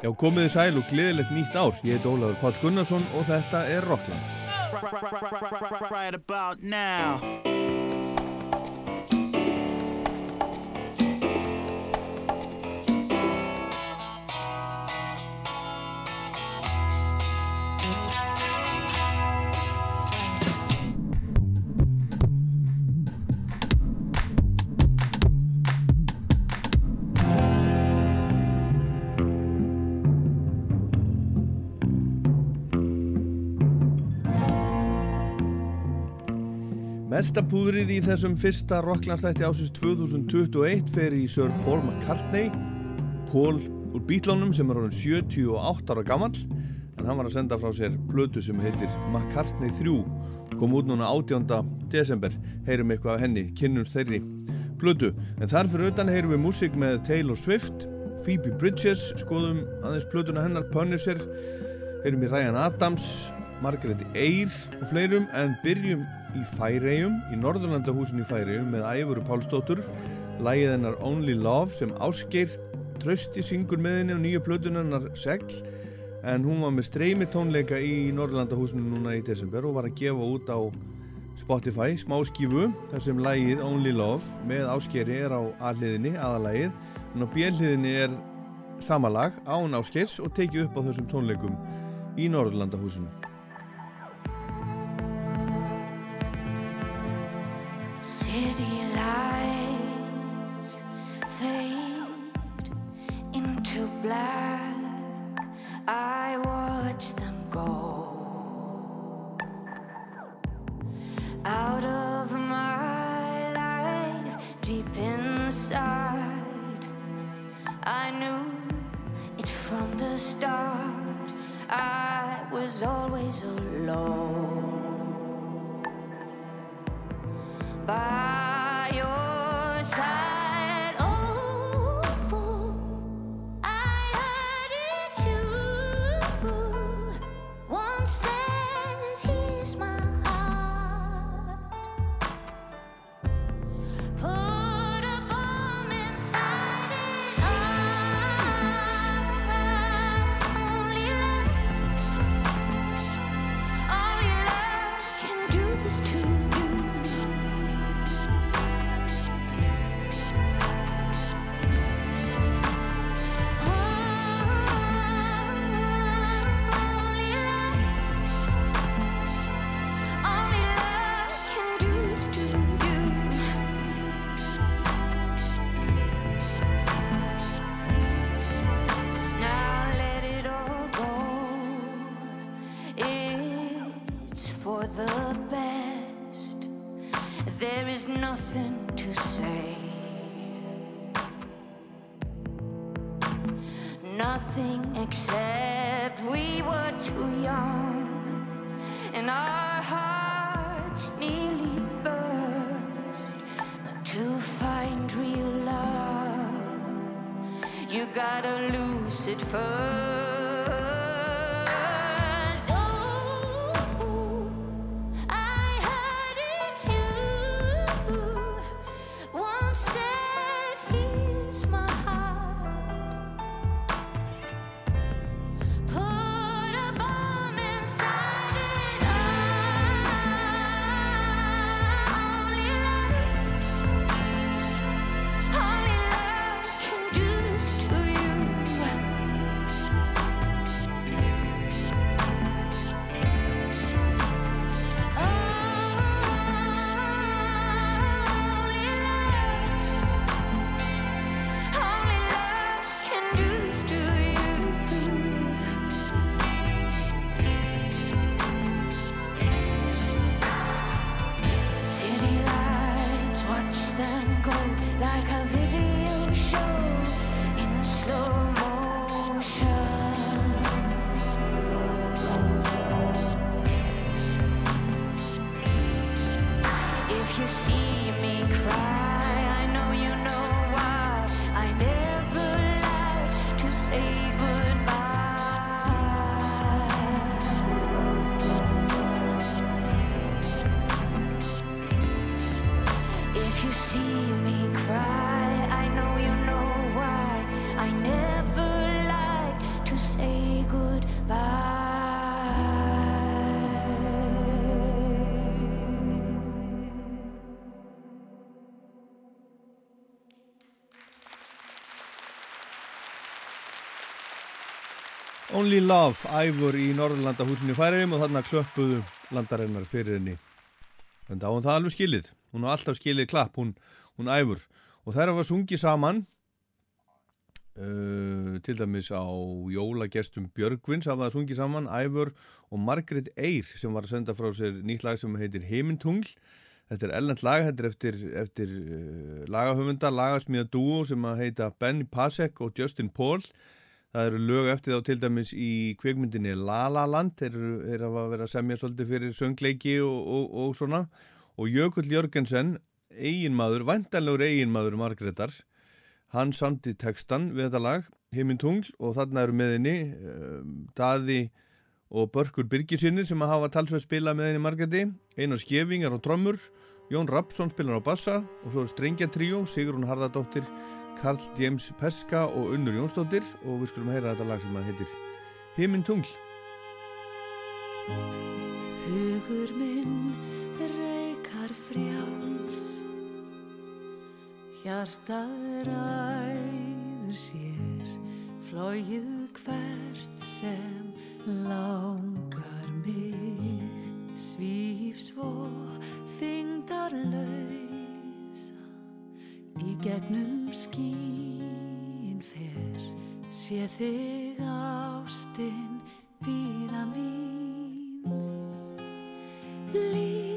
Já, komiði sæl og gleðilegt nýtt ár. Ég heit Ólafur Pál Gunnarsson og þetta er Rockland. Mesta púðrið í þessum fyrsta Rocklandstætti ásins 2021 fer í Sir Paul McCartney Paul úr bítlánum sem er árið 78 ára gammal en hann var að senda frá sér blödu sem heitir McCartney 3 kom út núna 18. desember. Heyrum eitthvað af henni, kynnumst þeirri blödu, en þar fyrir utan heyrum við músík með Taylor Swift. Phoebe Bridges, skoðum aðeins blöduna hennar Punisher, heyrum við Ryan Adams Margaret Eyre og fleirum en byrjum í Færegjum, í Norðurlandahúsin í Færegjum með Æfuru Pálsdóttur. Lægið hennar Only Love sem ásker trösti syngur með henni og nýju plötunarnar segl. En hún var með streymi tónleika í Norðurlandahúsinu núna í desember og var að gefa út á Spotify smá skífu þar sem lægið Only Love með áskeri er á aðliðinni, aðalægið en á bjelliðinni er samalag án áskers og tekið upp á þessum tónleikum í Norðurlandahúsinu City lights fade into black. I watch them go out of my life, deep inside. I knew it from the start. I was always alone by your side. Gotta lose it first. Only Love, æfur í Norðurlanda húsinni færiðum og þarna klöppuðu landarinnar fyrir henni. En þá hún það alveg skilið. Hún har alltaf skilið klapp, hún, hún æfur. Og þær hafa sungið saman, uh, til dæmis á jólagestum Björgvins hafa það sungið saman, æfur og Margret Eyr sem var að senda frá sér nýtt lag sem heitir Heimintungl. Þetta er ellend lag, þetta er eftir, eftir uh, lagahöfunda, lagasmíða dúo sem að heita Benny Pasek og Justin Paul. Það eru lög eftir þá til dæmis í kveikmyndinni La La Land, þeir eru, að vera að semja svolítið fyrir söngleiki og, og, og svona. Og Jökull Jörgensen, eiginmaður, vantanlegur eiginmaður Margreðar, hann samti textan við þetta lag, Heiminn Tungl, og þarna eru með henni um, Daði og Börkur Birgisinni sem að hafa talsveið spila með henni Margreði, Einar Skjevingar og Trommur, Jón Rapsson spilar á bassa og svo er Strengja Tríó, Sigrun Harðardóttir, Karl James Peska og Unnur Jónsdóttir og við skulum heyra þetta lag sem að heitir Himinn Tungl. Hugur minn reykar frjáls Hjartað ræður sér Flóið hvert sem langar mig. Svíf svo þingdar Í gegnum skín fer Sé þig ástin býða mín. Lítu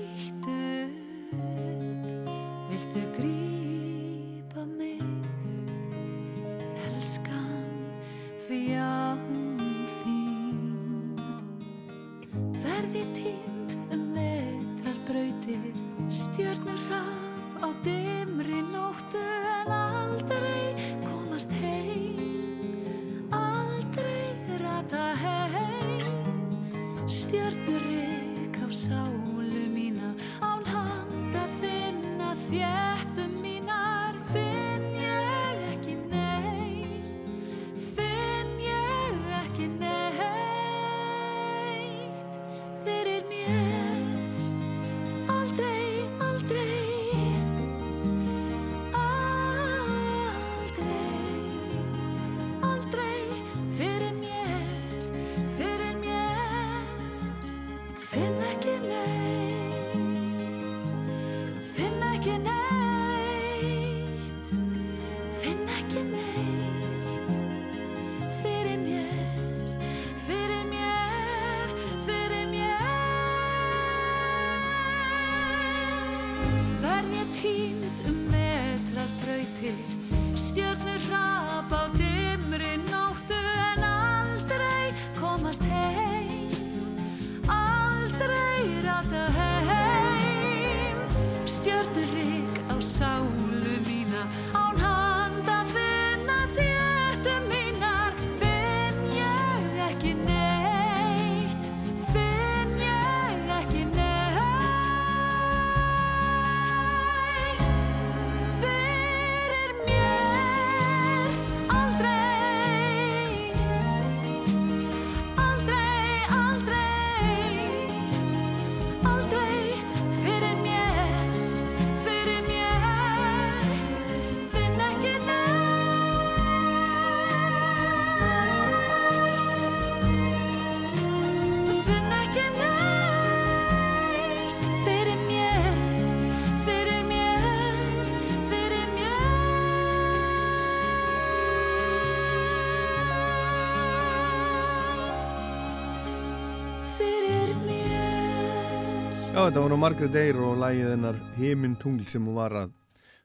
Já, þetta var nú Margaret Eyre og lagið hennar Himinn Tungl sem hún var að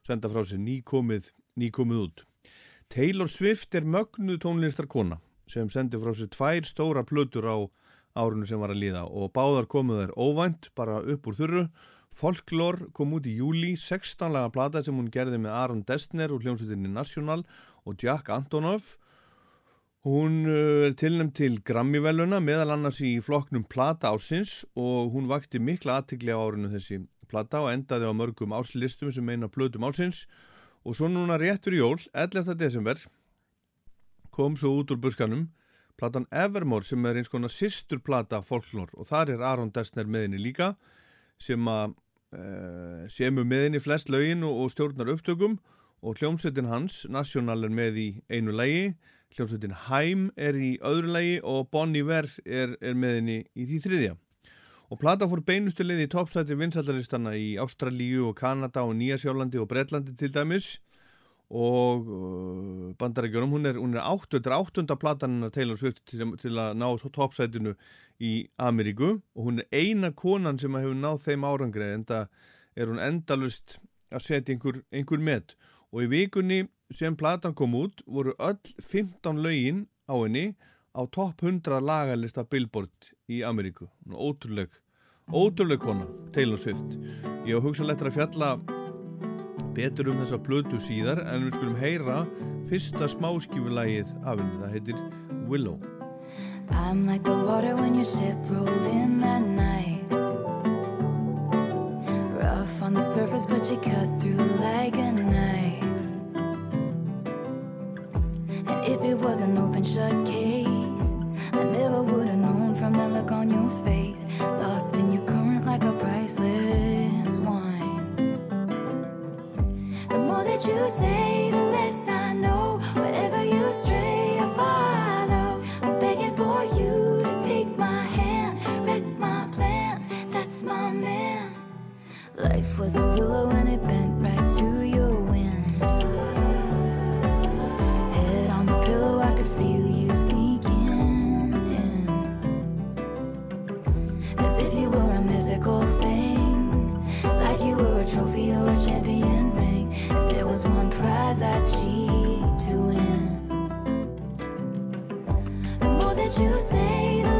senda frá sér nýkomið, nýkomið út. Taylor Swift er mögnuð tónlistarkona sem sendi frá sér tvær stóra plötur á árinu sem var að líða og báðar komuð þær óvænt, bara upp úr þurru. Folklore kom út í júli, 16 laga plata sem hún gerði með Aron Destner og hljómsveitinni National og Jack Antonoff. Hún uh, er tilnæmt til Grammy-veluna meðal annars í flokknum Plata ásins og hún vakti mikla aðtikli á árinu þessi. Plata og endaði á mörgum áslistum sem meina plötum ásins og svo núna rétt fyrir jól, 11. desember, kom svo út úr buskanum platan Evermore sem er eins konar sýstur plata folklore og þar er Aron Destner meðinni líka sem að uh, semur meðinni flest lögin og, og stjórnar upptökum og hljómsveitin hans, National er með í einu lægi, hljómsveitin Haim er í öðru lagi og Bon Iver er, er með henni í því þriðja. Og plata fór beinustu leið í toppsæti vinsaldalistana í Ástralíu og Kanada og Nýjasjálandi og Breitlandi til dæmis. Og uh, bandarækjunum, hún er, hún er átt, þetta er áttunda platan Taylor Swift til, til að ná toppsætinu í Ameríku. Og hún er eina konan sem hefur náð þeim árangri en það er hún endalust að setja einhver, einhver met. Og í vikunni sem platan kom út voru öll 15 lögin á henni á topp 100 lagalista Billboard í Ameríku. Ótrúleg, ótrúleg kona Taylor Swift. Ég á hugsanlegt að fjalla betur um þessa plötu síðar en við skulum heyra fyrsta smáskífulægið af henni, það heitir Willow. I'm like the water when your ship rolled in that night. Rough on the surface but you cut through like a knife And if it was an open shut case I never would have known from the look on your face. Lost in your current like a priceless wine. The more that you say, the less I know. Wherever you stray, I follow. I'm begging for you to take my hand Wreck my plans, that's my man. Life was a willow and it bent right to your wind you say,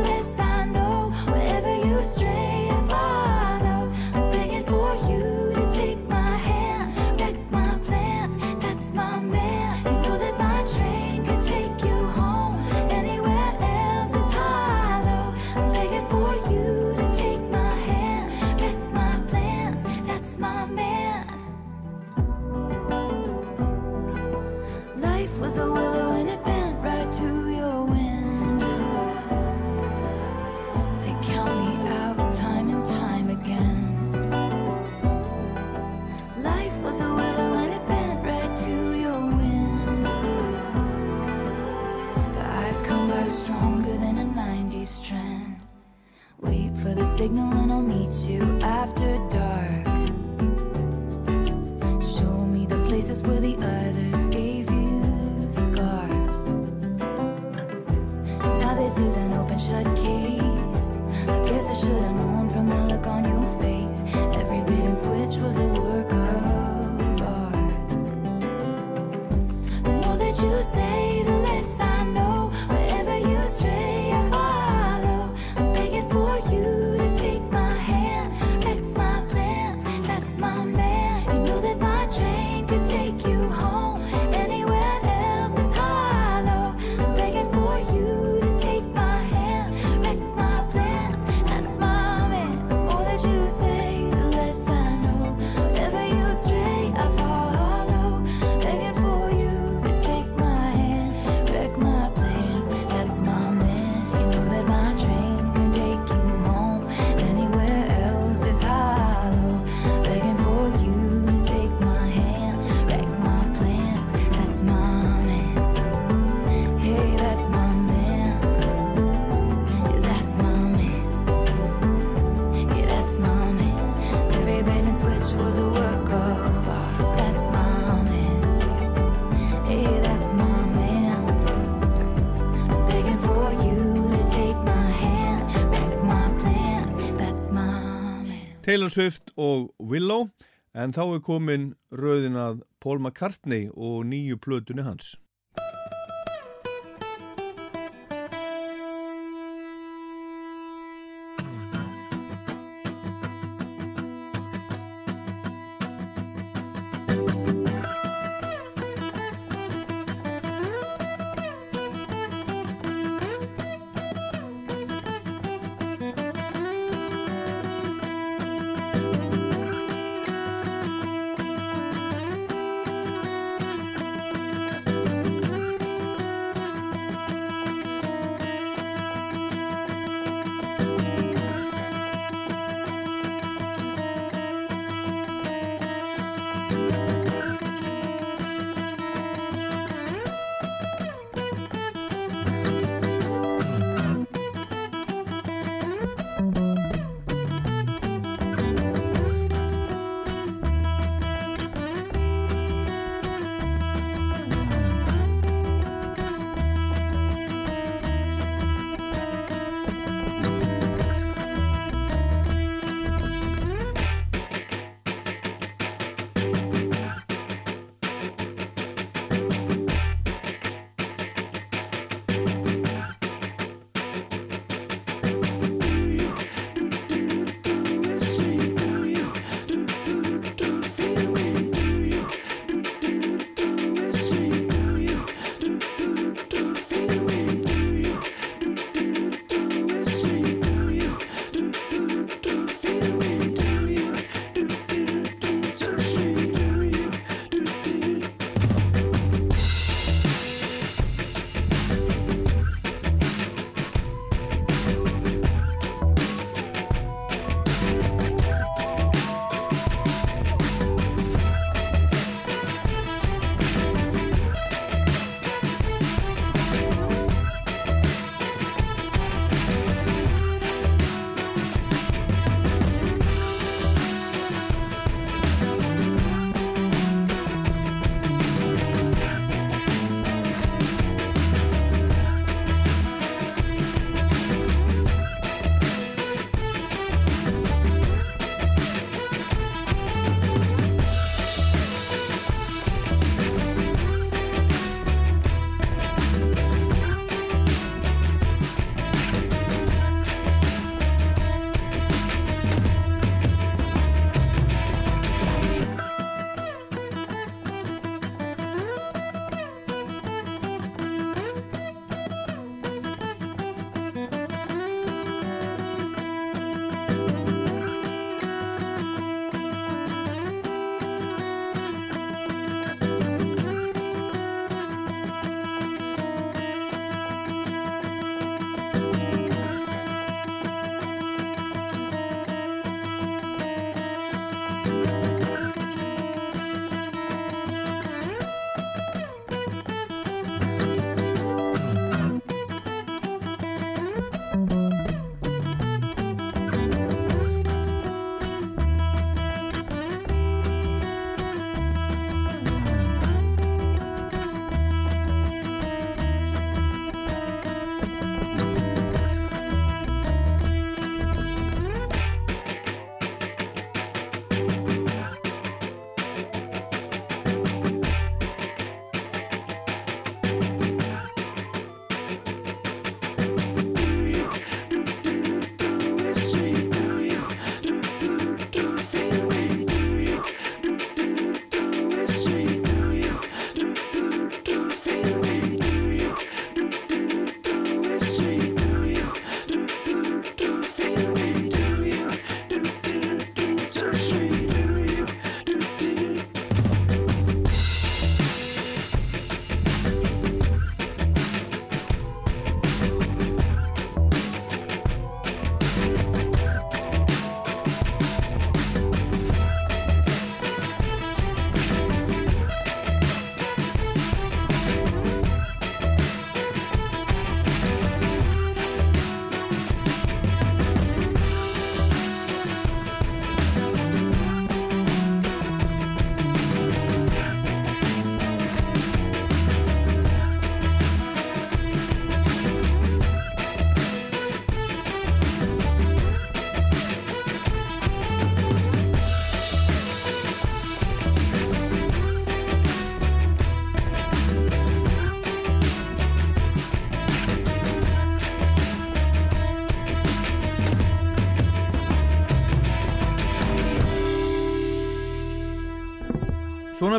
signal and I'll meet you after dark. Show me the places where the others gave you scars. Now this is an open shut case. I guess I should have known from the look on your face. Every bait and switch was a work of art. The more that you say, Taylor Swift og Willow en þá er komin rauðin að Paul McCartney og nýju plötunni hans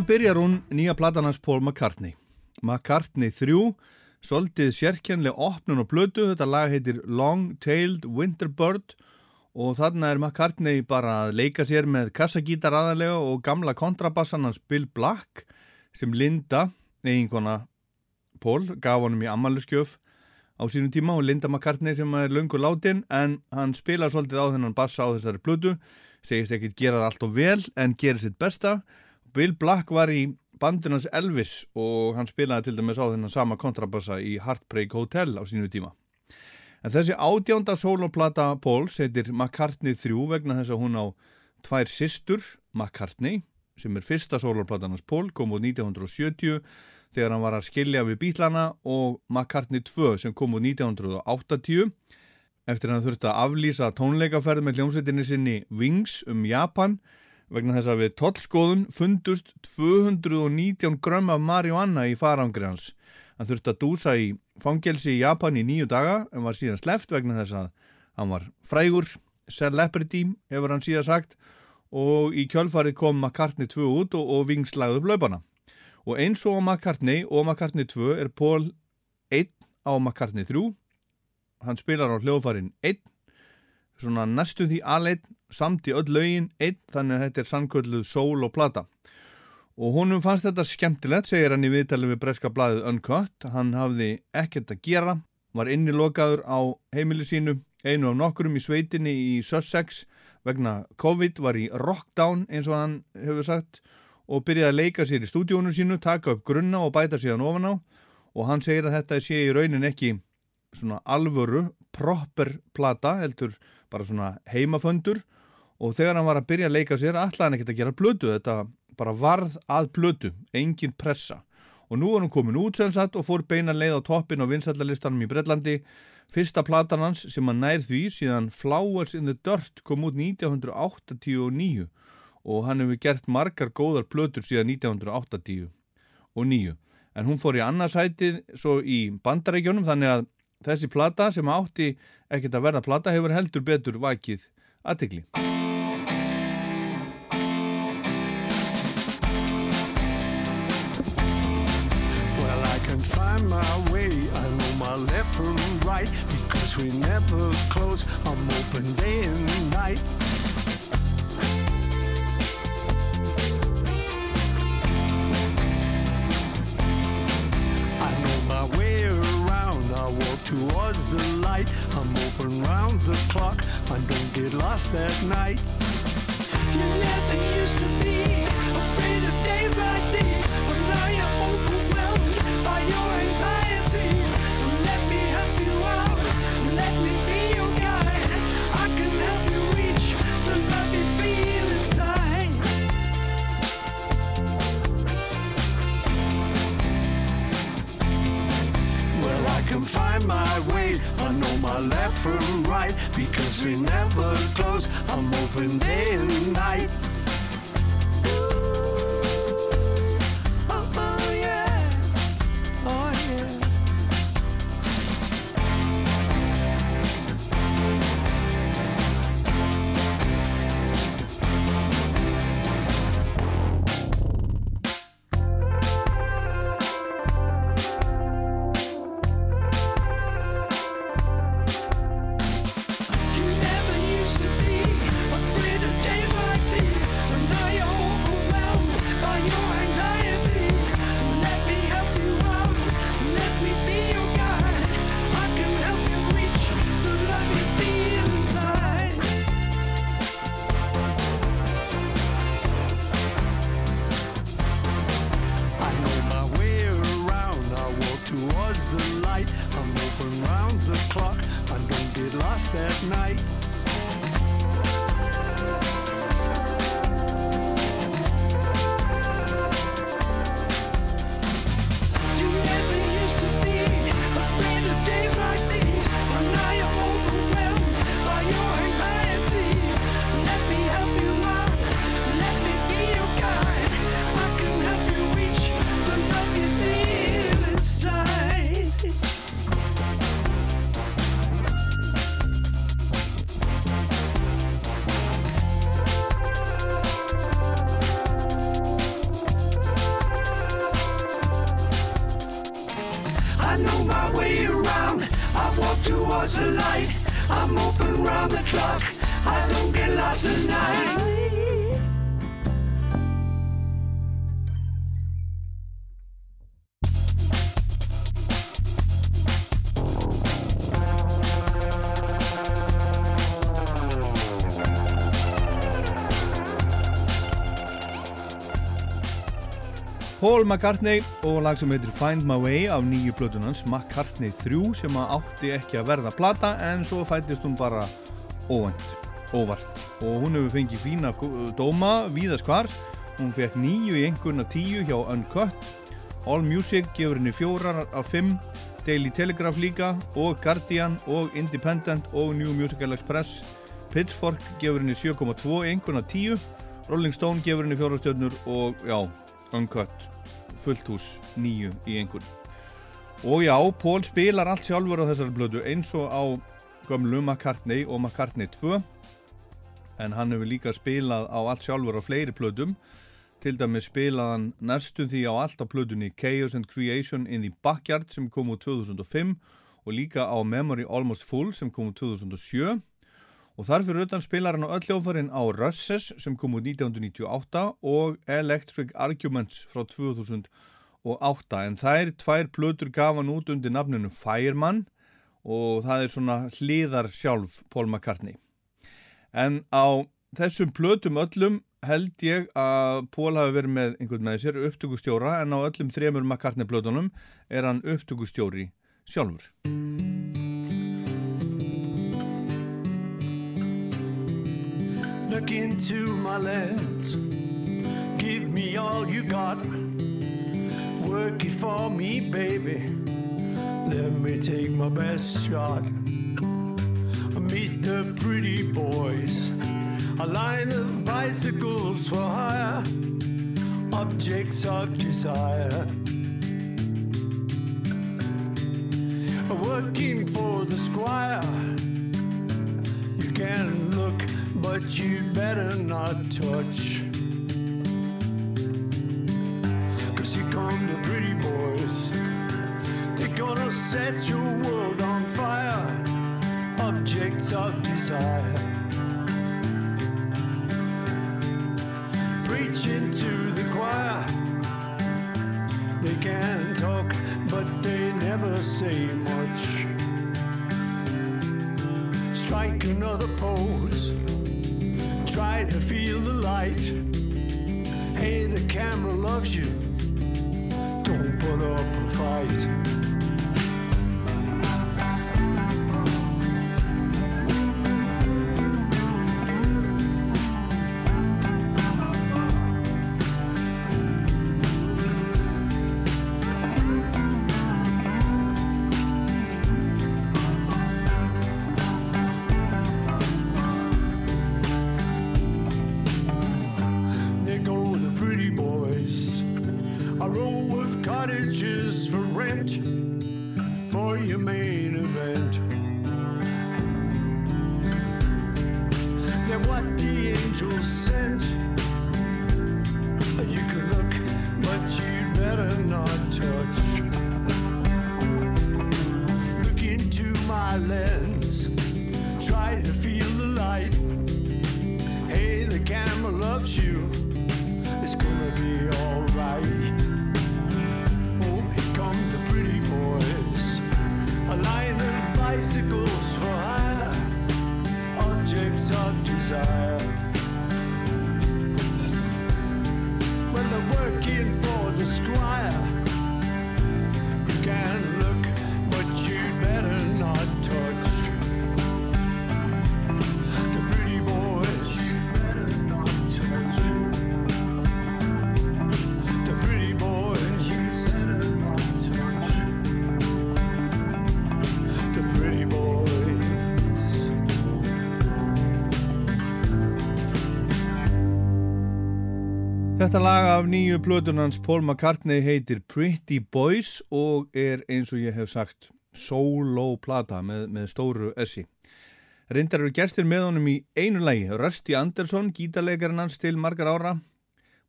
byrjar hún nýja platanans Paul McCartney. McCartney 3, svolítið sérkjænlega opnun og blödu, þetta lag heitir Long-Tailed Winterbird og þarna er McCartney bara að leika sér með kassagítar aðalega og gamla kontrabassan hans Bill Black sem Linda, eiginkona Paul, gaf honum í ammaluskjöf á sínum tíma og Linda McCartney sem er lungur látin en hann spila svolítið á þennan bassa á þessari blödu, segist ekki gera það allt og vel en gerir sitt besta. Bill Black var í bandinans Elvis og hann spilaði til dæmis á þennan sama kontrabassa í Heartbreak Hotel á sínu tíma. En þessi ádjánda soloplata Pauls heitir McCartney 3 vegna þess að hún á tvær systur, McCartney, sem er fyrsta soloplatanans Paul, kom úr 1970 þegar hann var að skilja við bílana og McCartney 2 sem kom úr 1980 eftir hann þurfti að aflýsa tónleikaferð með hljómsveitinni sinni Wings um Japan vegna þess að við tollskoðun fundust 219 grömm af marihuana í farangri hans. Hann þurfti að dúsa í fangelsi í Japan í nýju daga en var síðan sleft vegna þess að hann var frægur, celebrity hefur hann síðan sagt og í kjölfarið kom McCartney 2 út og, og vingslagði upp laupana. Og eins og McCartney og McCartney 2 er Paul 1 á McCartney 3. Hann spilar á hljóðfarin 1, svona næstum því aðleitt samt í öll lögin 1, þannig að þetta er sannkölluð sól og plata. Og honum fannst þetta skemmtilegt, segir hann í viðtali við Breska blæðið Uncut. Hann hafði ekkert að gera, var innilokaður á heimili sínu, einu af nokkurum í sveitinni í Sussex vegna COVID, var í rockdown eins og hann hefur sagt og byrjaði að leika sér í stúdíónu sínu, taka upp grunna og bæta síðan ofan á og hann segir að þetta sé í raunin ekki svona alvöru, proper plata, heldur bara svona heimaföndur og þegar hann var að byrja að leika sér, ætlaði hann ekkert að gera blödu, þetta bara varð að blödu, engin pressa. Og nú er hann komin út sem sagt og fór beina leið á toppin og vinsallalistanum í Breitlandi fyrsta platan hans sem hann nær því síðan Flowers in the Dirt kom út 1989 og hann hefur gert margar góðar blödur síðan 1980 og 9 en hún fór í annarsætið svo í bandarækjónum þannig að þessi plata sem átti ekkert að verða plata hefur heldur betur vakið aðtikli left from right because we never close. I'm open day and night. I know my way around. I walk towards the light. I'm open round the clock. I don't get lost at night. You never used to be afraid of days like these, but now you're overwhelmed by your anxieties. Can find my way. I know my left from right because we never close. I'm open day and night. Paul McCartney og lag sem heitir Find My Way af nýju blöðunans McCartney 3 sem átti ekki að verða plata en svo fættist hún bara óvænt, óvart. Og hún hefur fengið fína dóma víðast hvar, hún fekk nýju í einhverna tíu hjá Uncut. All Music gefur henni fjórar af fimm Daily Telegraph líka og Guardian og Independent og New Musical Express. Pitchfork gefur henni 7,2 í einhverna tíu. Rolling Stone gefur henni fjórastjörnur og já, Uncut fullt hús nýju í einhvern. Og já, Pól spilar allt sjálfur á þessari blödu eins og á gömlu McCartney og McCartney 2 en hann hefur líka spilað á allt sjálfur á fleiri blödum til dæmis spilað hann næstum því á allt á blödunni Chaos and Creation in the Backyard sem kom úr 2005 og líka á Memory Almost Full sem kom úr 2007 og þar fyrir utan spilar hann á öll hljófarinn á Russes sem kom úr 1998 og Electric Arguments frá 2008 en þær tvær plötur gaf hann út undir nafninu Fireman og það er svona hliðar sjálf Paul McCartney. En á þessum plötum öllum held ég að Paul hafi verið með einhvern með sér upptökustjóra en á öllum þremur McCartney plötunum er hann upptökustjóri sjálfur Look into my lens. Give me all you got. Work it for me, baby. Let me take my best shot. Meet the pretty boys. A line of bicycles for hire. Objects of desire. Working for the squire. You can look, but you better not touch. Cause here come the pretty boys. They're gonna set your world on fire. Objects of desire. Preaching to the choir. They can talk, but they never say much strike another pose. Try to feel the light. Hey, the camera loves you. Don't put up a fight. Af nýju plötunans Paul McCartney heitir Pretty Boys og er eins og ég hef sagt solo plata með, með stóru essi. Reyndar eru gestir með honum í einu lagi, Rusty Anderson, gítarleikarinn hans til margar ára,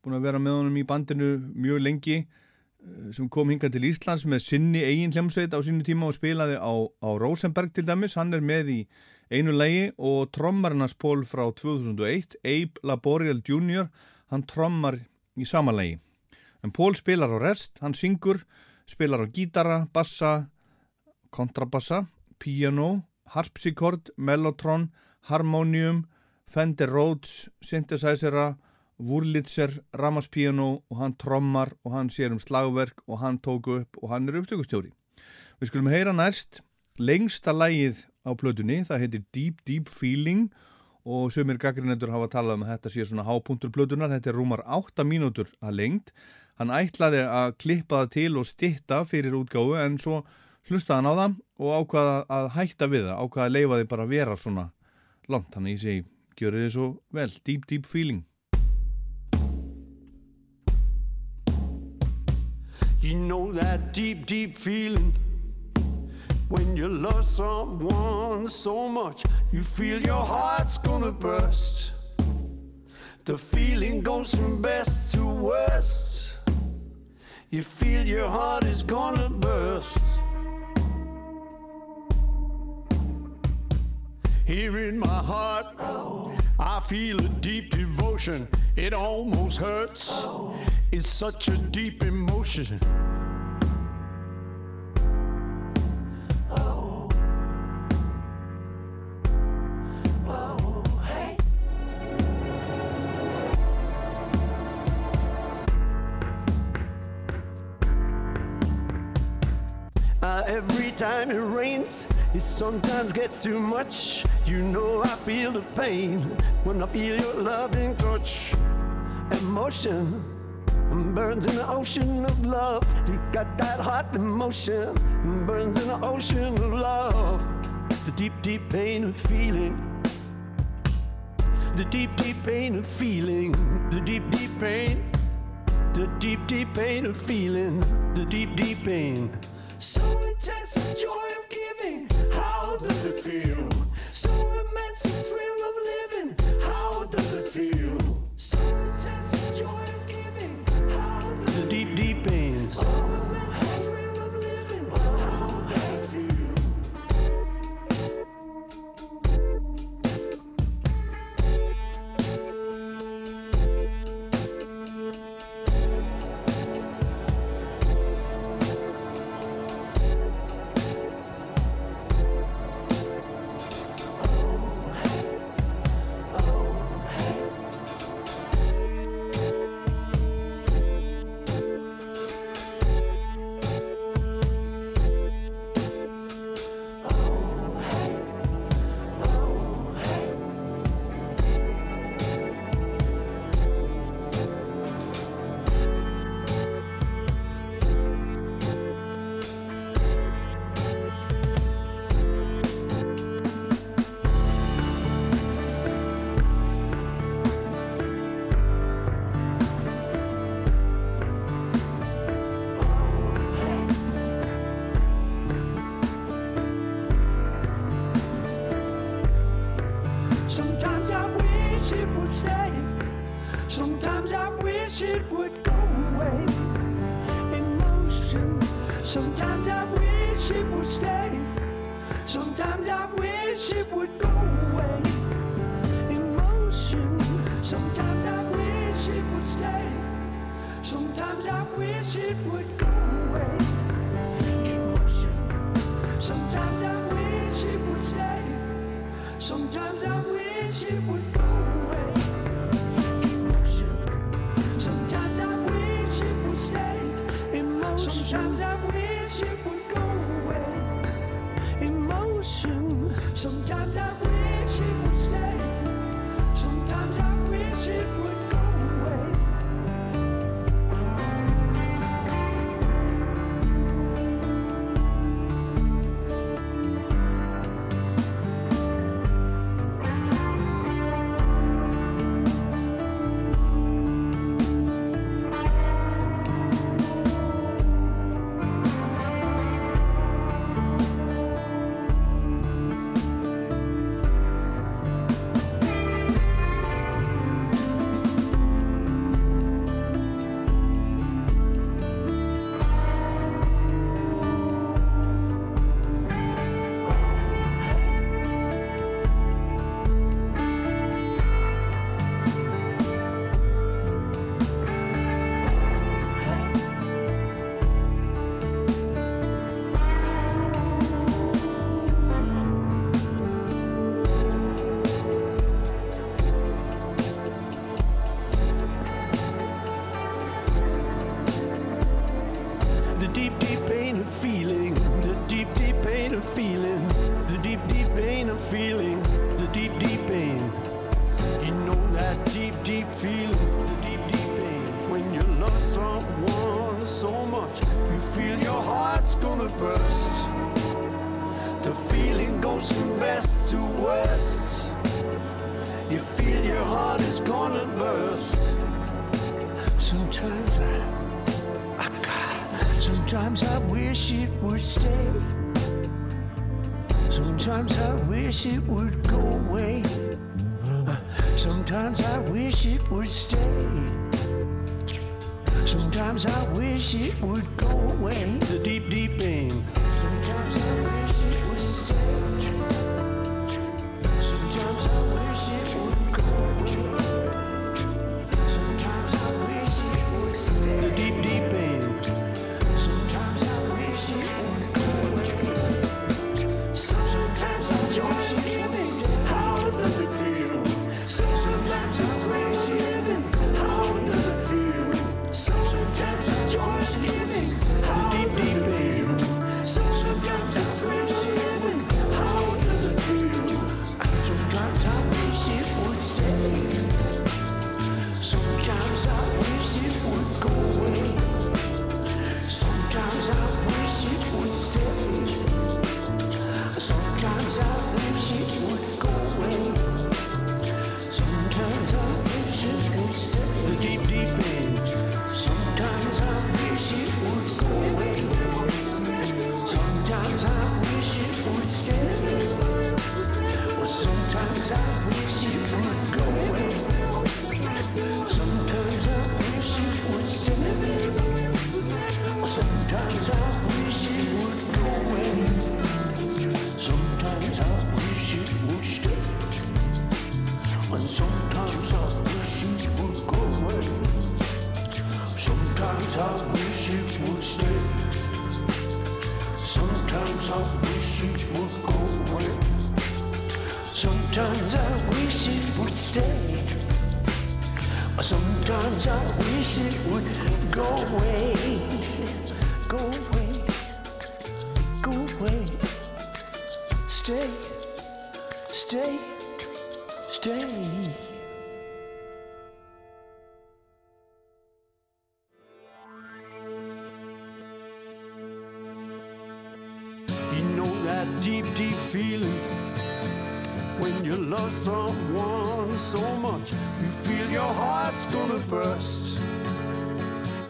búin að vera með honum í bandinu mjög lengi, eh, sem kom hingað til Íslands með sinni eigin hljómsveit á sínu tíma og spilaði á, á Rosenberg til dæmis, hann er með í einu lægi og trommarnas pól frá 2001, Abe Laboriel Jr. hann trommar í sama lægi en Pól spilar á rest, hann syngur spilar á gítara, bassa kontrabassa, piano harpsichord, mellotron harmonium, Fender Rhodes synthesizera Wurlitzer, Ramaspiano og hann trommar og hann sér um slagverk og hann tóku upp og hann er upptökustjóri. Við skulum heyra næst lengsta lægið á plötunni, það heitir Deep Deep Feeling og sömur gaggrinendur hafa talað um að þetta sé svona hápunktur plötunar, þetta er rúmar 8 mínútur að lengt. Hann ætlaði að klippa það til og stitta fyrir útgáfu en svo hlustaði hann á það og ákvaða að hætta við það, ákvaða að leifa þið bara að vera svona langt, þannig ég segi, gjör þið svo vel, Deep Deep Feeling. You know that deep, deep feeling when you love someone so much, you feel your heart's gonna burst. The feeling goes from best to worst. You feel your heart is gonna burst. Here in my heart, I feel a deep devotion. It almost hurts. It's such a deep emotion. Time it rains, it sometimes gets too much. You know I feel the pain when I feel your loving touch. Emotion burns in the ocean of love. You got that hot emotion burns in the ocean of love. The deep, deep pain of feeling. The deep, deep pain of feeling. The deep, deep pain. The deep, deep pain of feeling. The deep, deep pain. So intense the joy of giving. How does it feel? So immense the thrill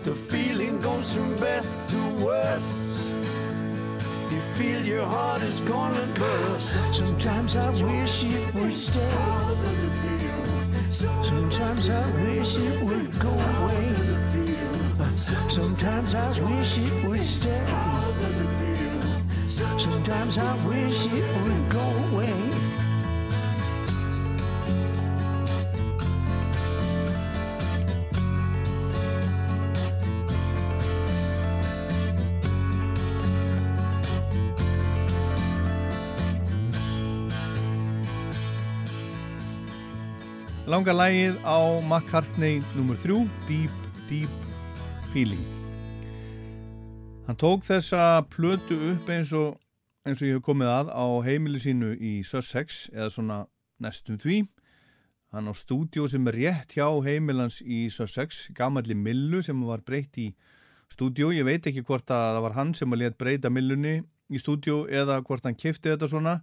The feeling goes from best to worst. You feel your heart is gonna burst. Sometimes I wish it would stay. How does it feel? Sometimes I wish it would go away. Sometimes I wish it would stay. How does it feel? Sometimes I wish it would go Langa lægið á McCartney nr. 3, Deep, Deep Feeling. Hann tók þessa plötu upp eins og, eins og ég hef komið að á heimili sínu í Sussex eða svona næstum því. Hann á stúdíu sem er rétt hjá heimilans í Sussex, gamalli Millu sem var breytt í stúdíu. Ég veit ekki hvort að það var hann sem að let breyta Millunni í stúdíu eða hvort hann kifti þetta svona.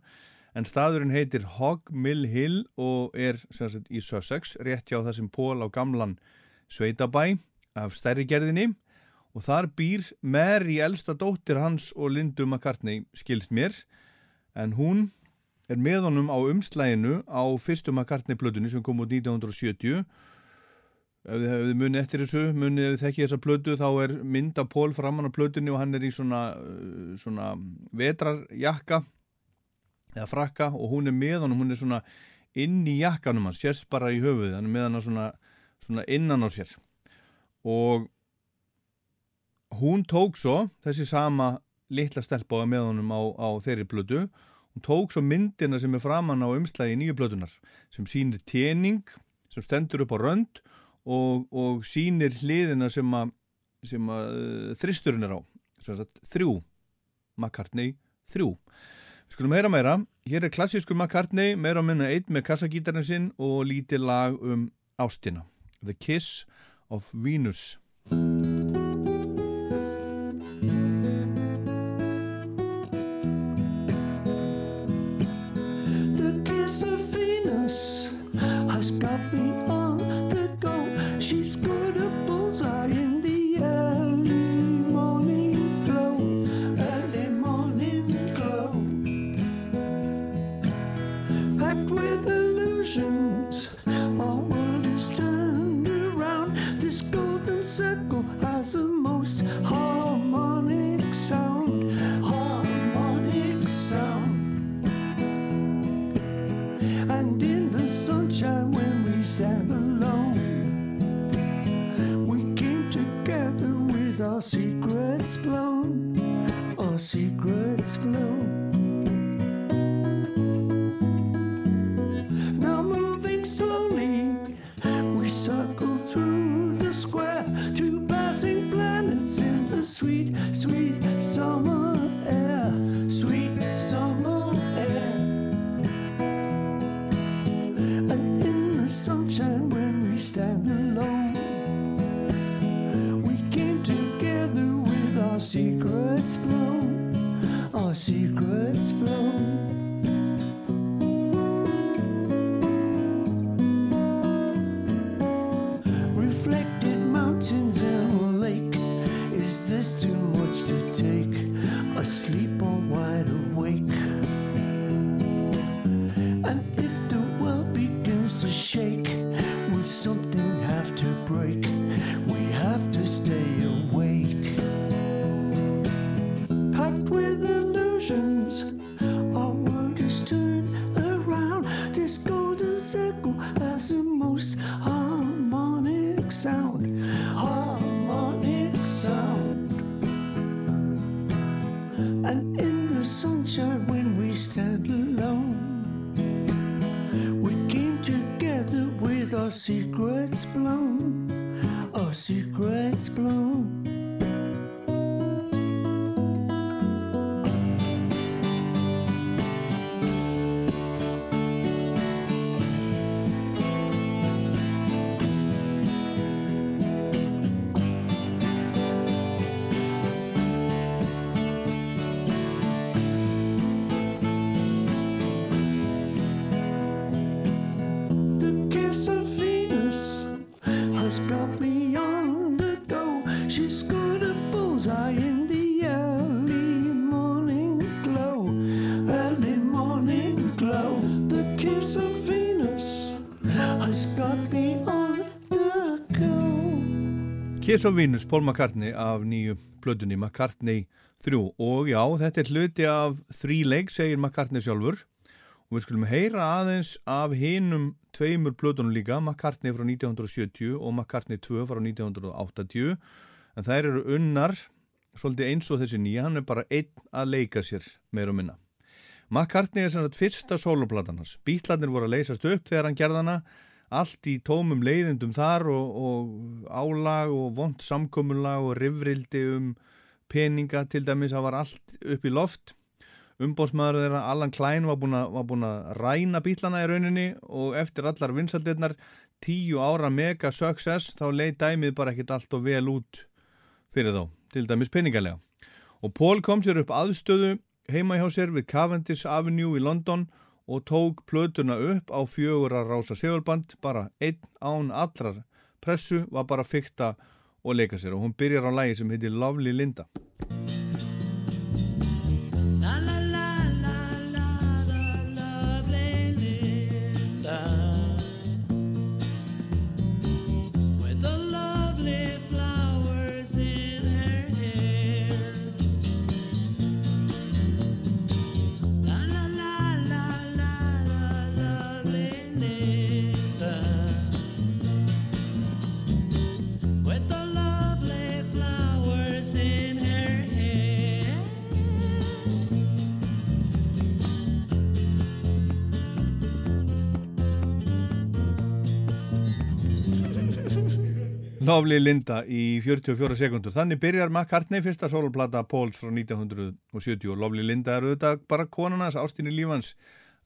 En staðurinn heitir Hog Mill Hill og er sagt, í Sussex, rétt hjá það sem pól á gamlan sveitabæ af stærri gerðinni. Og þar býr Mary, elsta dóttir hans og Lindu McCartney, skilst mér, en hún er með honum á umslæginu á fyrstu McCartney plötunni sem kom út 1970. Ef þið hefði munið eftir þessu, munið ef þið þekkið þessa plötu, þá er mynda Pól framann á plötunni og hann er í svona, svona vetrarjakka eða frakka og hún er með honum, hún er svona inn í jakkanum hans, sérst bara í höfuð, hann er með hann svona, svona innan á sér. Og hún tók svo þessi sama litla stelpa með honum á, á þeirri plötu hún tók svo myndina sem er framann á umslægi nýju plötunar sem sýnir tjening sem stendur upp á rönd og, og sýnir hliðina sem að, sem að uh, þristurinn er á þrjú McCartney þrjú skulum heyra meira, hér er klassísku McCartney meira á minna einn með kassagítarinn sinn og lítið lag um ástina. The Kiss of Venus our secrets blown. Our secrets blown Kiss of Venus, Paul McCartney af nýju plötunni McCartney 3 og já, þetta er hluti af þríleik, segir McCartney sjálfur. Og við skulum heyra aðeins af hinum tveimur plötunum líka McCartney frá 1970 og McCartney 2 frá 1980 en þær eru unnar svolítið eins og þessi nýja, hann er bara einn að leika sér meir og minna. McCartney er sem sagt fyrsta soloplatan hans. Bítlarnir voru að leysast upp þegar hann gerðana allt í tómum leiðindum þar og, og álag og vond samkomulag og rifrildi um peninga til dæmis, það var allt upp í loft. Umbóðsmaður þeirra Allan Klein var búin, að, ræna bílana í rauninni og eftir allar vinsaldirnar tíu ára mega success þá leið dæmið bara ekkit allt og vel út fyrir þá, til dæmis peningalega. Og Paul kom sér upp aðstöðu heima hjá sér við Cavendish Avenue í London og tók plötuna upp á fjögur að rása segulband bara einn án allrar. Pressu var bara að fykta og leika sér og hún byrjar á lægi sem heitir Lovely Linda Lovely Linda í 44 sekundur. Þannig byrjar McCartney fyrsta soloplata Pauls frá 1970 og Lovely Linda er auðvitað bara konarnas ástinni lífans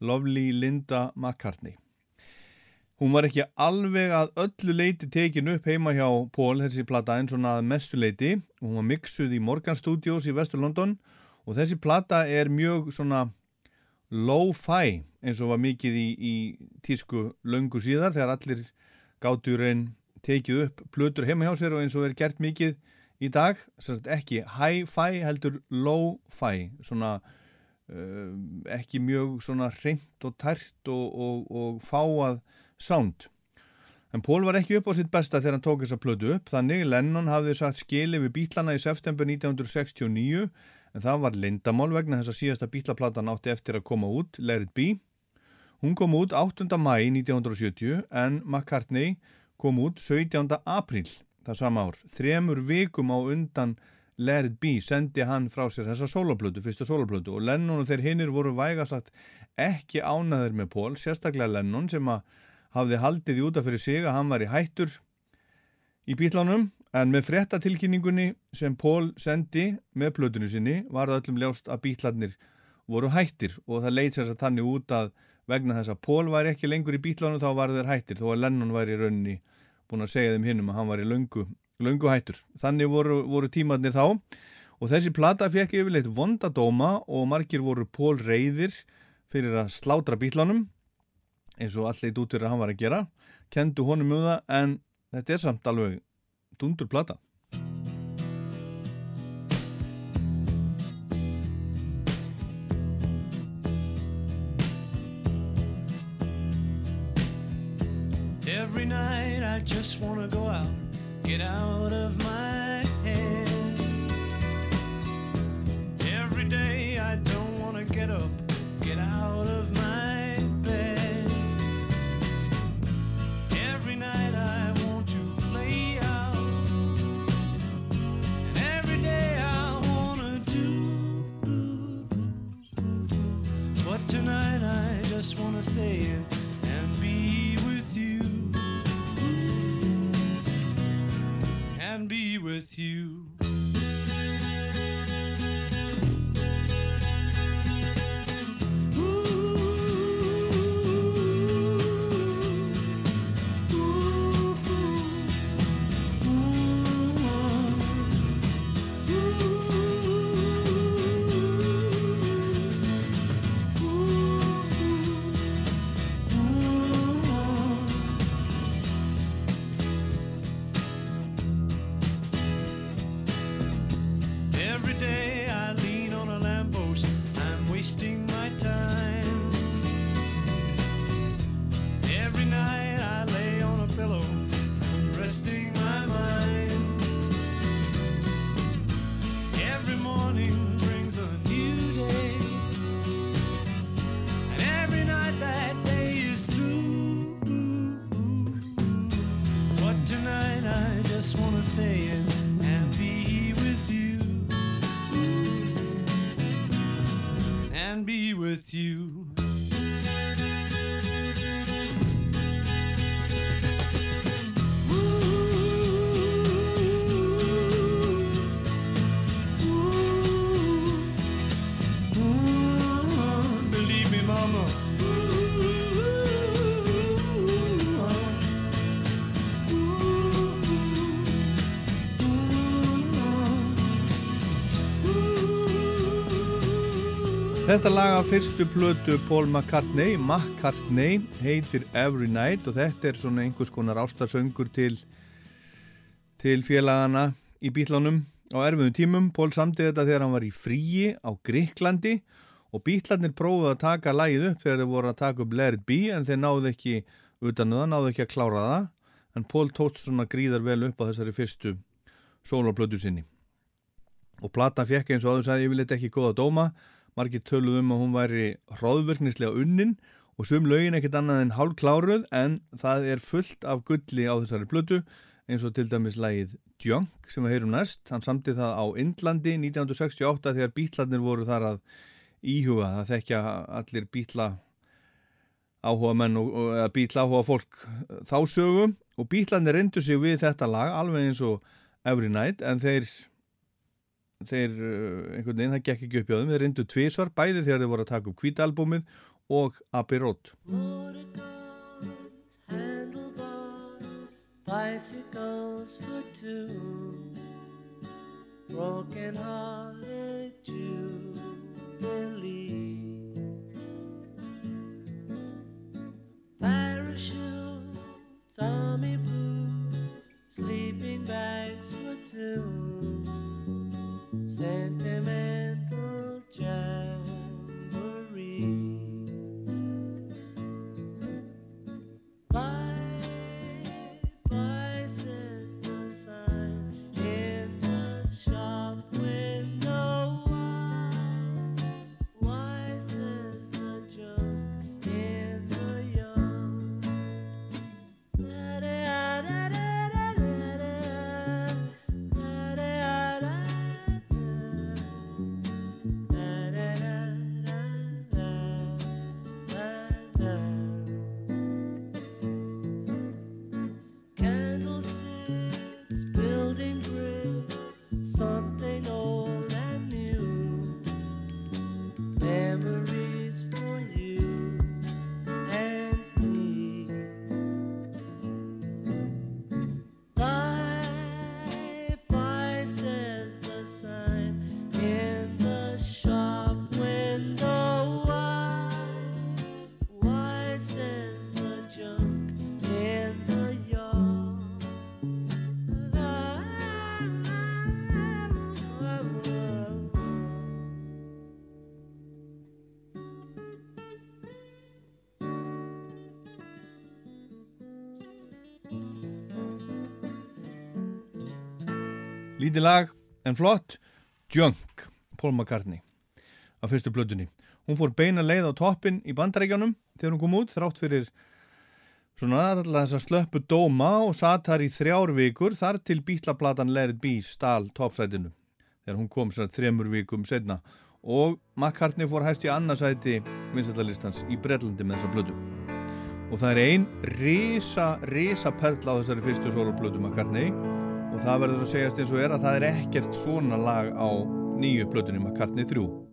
Lovely Linda McCartney. Hún var ekki alveg að öllu leiti tekin upp heima hjá Paul þessi plata en svona að mestu leiti. Hún var mixuð í Morgan Studios í Vestur London og þessi plata er mjög svona low-fi eins og var mikið í, í tísku löngu síðar þegar allir gátur einn tekið upp plötur heima hjá sér og eins og er gert mikið í dag, ekki hi-fi heldur low-fi svona uh, ekki mjög svona reynd og tært og, og, og fáað sound en Pól var ekki upp á sitt besta þegar hann tók þessa plötu upp þannig Lennon hafði sagt skili við bítlana í september 1969 en það var lindamál vegna þess að síðasta bítlaplatan átti eftir að koma út Let It Be hún kom út 8. mæ 1970 en McCartney kom út 17. apríl það sama ár. Þremur vikum á undan It Be sendi hann frá sér þessa soloplötu, fyrsta soloplötu og Lennon og þeir hinnir voru vægasagt ekki ánaður með Pól, sérstaklega Lennon sem að hafði haldið í útaf fyrir sig að hann var í hættur í bílánum en með frettatilkynningunni sem Pól sendi með plötunni sinni var það öllum ljást að bílarnir voru hættir og það leit sér að tanni út að vegna þess að Pól var ekki lengur í bílánum þá var þeir hættir þó að Lennon var í rauninni búin að segja þeim hinnum að hann var í löngu, löngu hættur. Þannig voru, voru tímarnir þá og þessi plata fekk yfirleitt vondadóma og margir voru Pól reyðir fyrir að slátra bílánum eins og allir út fyrir að hann var að gera kendu honum um það en þetta er samt alveg dundur night I just wanna go out, get out of my head. Every day I don't wanna get up, get out of my bed. Every night I want to play out, and every day I wanna do. But tonight I just wanna stay in and be with you. And be with you. Just stay in and be with you. And be with you. Þetta lag af fyrstu plötu Paul McCartney, McCartney heitir Every Night og þetta er svona einhvers konar ástarsöngur til, til félagana í bílánum á erfiðum tímum. Paul samti þetta þegar hann var í fríi á Gríklandi og bílarnir prófuðu að taka lagið upp þegar þeir voru að taka upp Let It Be en þeir náðu ekki utan það, náðu ekki að klára það en Paul tóst svona gríðar vel upp á þessari fyrstu sólarplötu sinni. Og plata fekk eins og áður sagði ég vil þetta ekki góða dóma margir töluð um að hún væri hróðverknislega unnin og sum lögin ekkert annað en hálf kláruð en það er fullt af gulli á þessari plötu eins og til dæmis lægið Junk sem við heyrum næst, hann samti það á Indlandi 1968 þegar bítlarnir voru þar að íhuga það þekkja allir bítla áhuga menn og, og bítla áhuga fólk þá sögu. Og bílarnir reyndu sig við þetta lag alveg eins og Every Night en þeir þeir uh, einhvern veginn, það gekk ekki upp hjá þeim. Þeir reyndu tvísvar, bæði þegar þeir voru að taka upp kvítalbúmið og Abbey Road. Motorcars, handlebars, bicycles for two, broken hearted jubilee. Parachutes, army boots, sleeping bags for two, Sentimental Jack. Lítið lag en flott. Junk, Paul McCartney af fyrstu blöðunni. Hún fór beina leið á toppin í bandarækjanum þegar hún kom út þrátt fyrir svona alltaf þess að slöppu dóma og satt þar í þrjár vikur þar til bítlaplatan Let It Be stál toppsætinu þegar hún kom sér þremur vikum setna og McCartney fór hæst í annarsæti vinsætlalistans í Brellandi með þessa blödu og það er ein risa, risa perla á þessari fyrstu soloplödu McCartney og það verður að segjast eins og er að það er ekkert svona lag á nýju plötunni McCartney 3 Baby,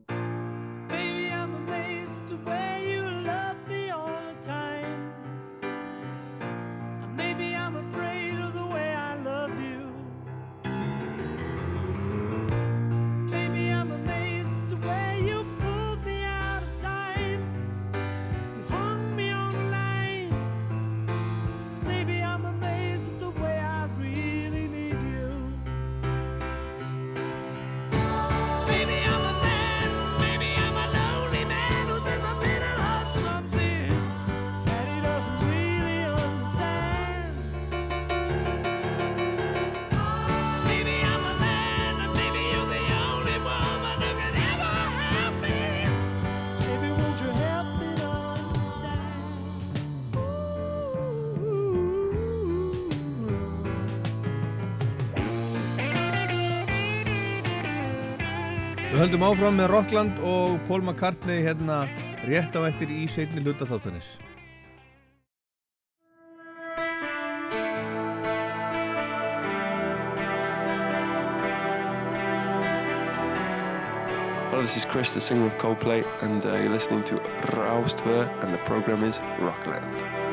áfram með Rockland og Paul McCartney hérna rétt á eftir í seinni hluta þáttanis Hello, this is Chris, the singer of Coldplay, and uh, you're listening to Raustver, and the program is Rockland.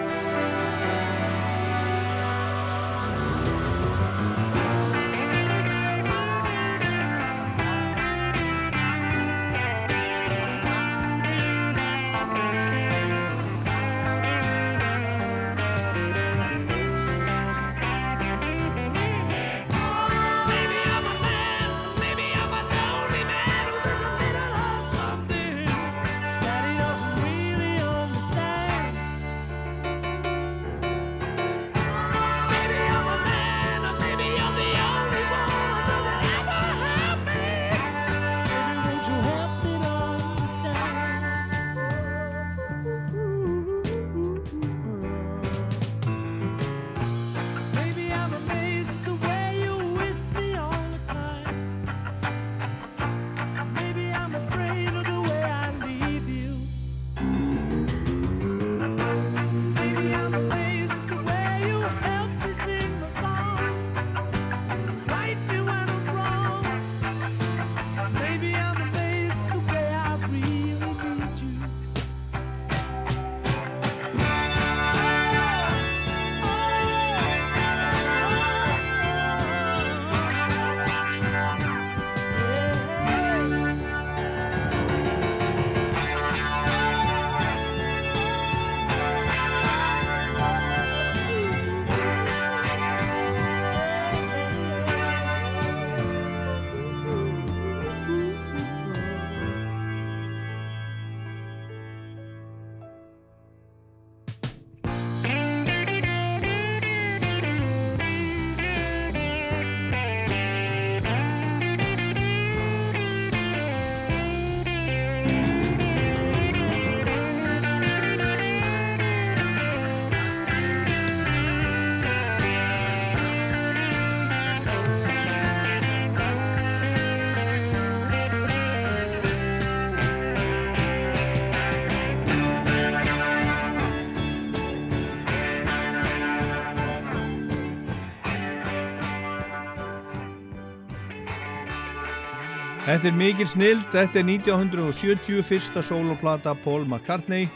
Þetta er mikil snild, þetta er 1970 fyrsta soloplata Paul McCartney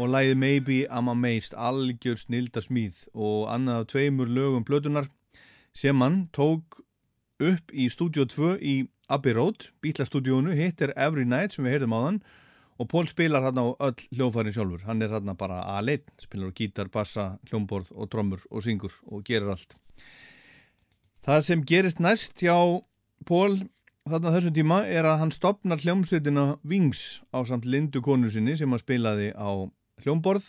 og lægið Maybe I'm Amazed, algjör snilda smíð og annað af tveimur lögum blötunar sem hann tók upp í Studio 2 í Abbey Road, bílastúdíónu, hitt er Every Night sem við heyrðum á þann og Paul spilar hann á öll hljófærin sjálfur, hann er hann bara aðleitt, spilar gítar, bassa, hljómborð og trommur og syngur og gerir allt. Það sem gerist næst hjá Paul þarna þessum tíma er að hann stopnar hljómsveitina Wings á samt Lindu konu sinni sem hann spilaði á hljómborð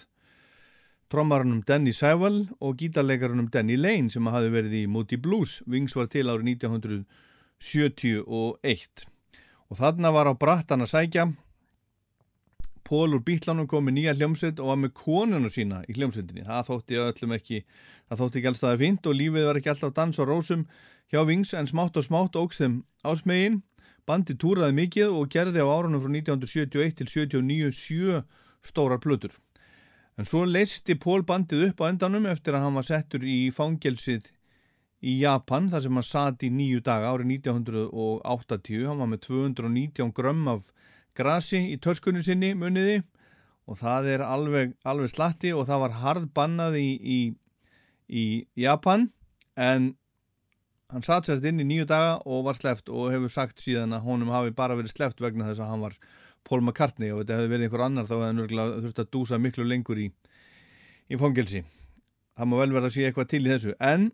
trommarunum Danny Seiwell og gítarleikarunum Danny Lane sem hafi verið í Moody Blues. Wings var til árið 1971 og þarna var á brattan að sækja. Pól úr bítlanum kom með nýja hljómsveit og var með konuna sína í hljómsveitinni. Það þótti öllum ekki það þótti ekki alltaf fínt og lífið var ekki alltaf dans og rósum hjá Wings en smátt og smátt ógst þeim ásmegin bandi túraði mikið og gerði á árunum frá 1971 til 79 sjö stórar plötur. En svo leisti Pól bandið upp á endanum eftir að hann var settur í fangelsið í Japan þar sem hann satt í nýju daga árið 1980 hann var með 219 grömm af grasi í törskunni sinni muniði og það er alveg, alveg slatti og það var hard bannað í, í, í Japan. En hann satt sérst inn í nýju daga og var sleft og hefur sagt síðan að honum hafi bara verið sleft vegna þess að hann var Paul McCartney. Og þetta hefði verið einhver annar þá hefði hann þurft að dúsa miklu lengur í, í fangelsi. Það má vel verða að sé eitthvað til í þessu. En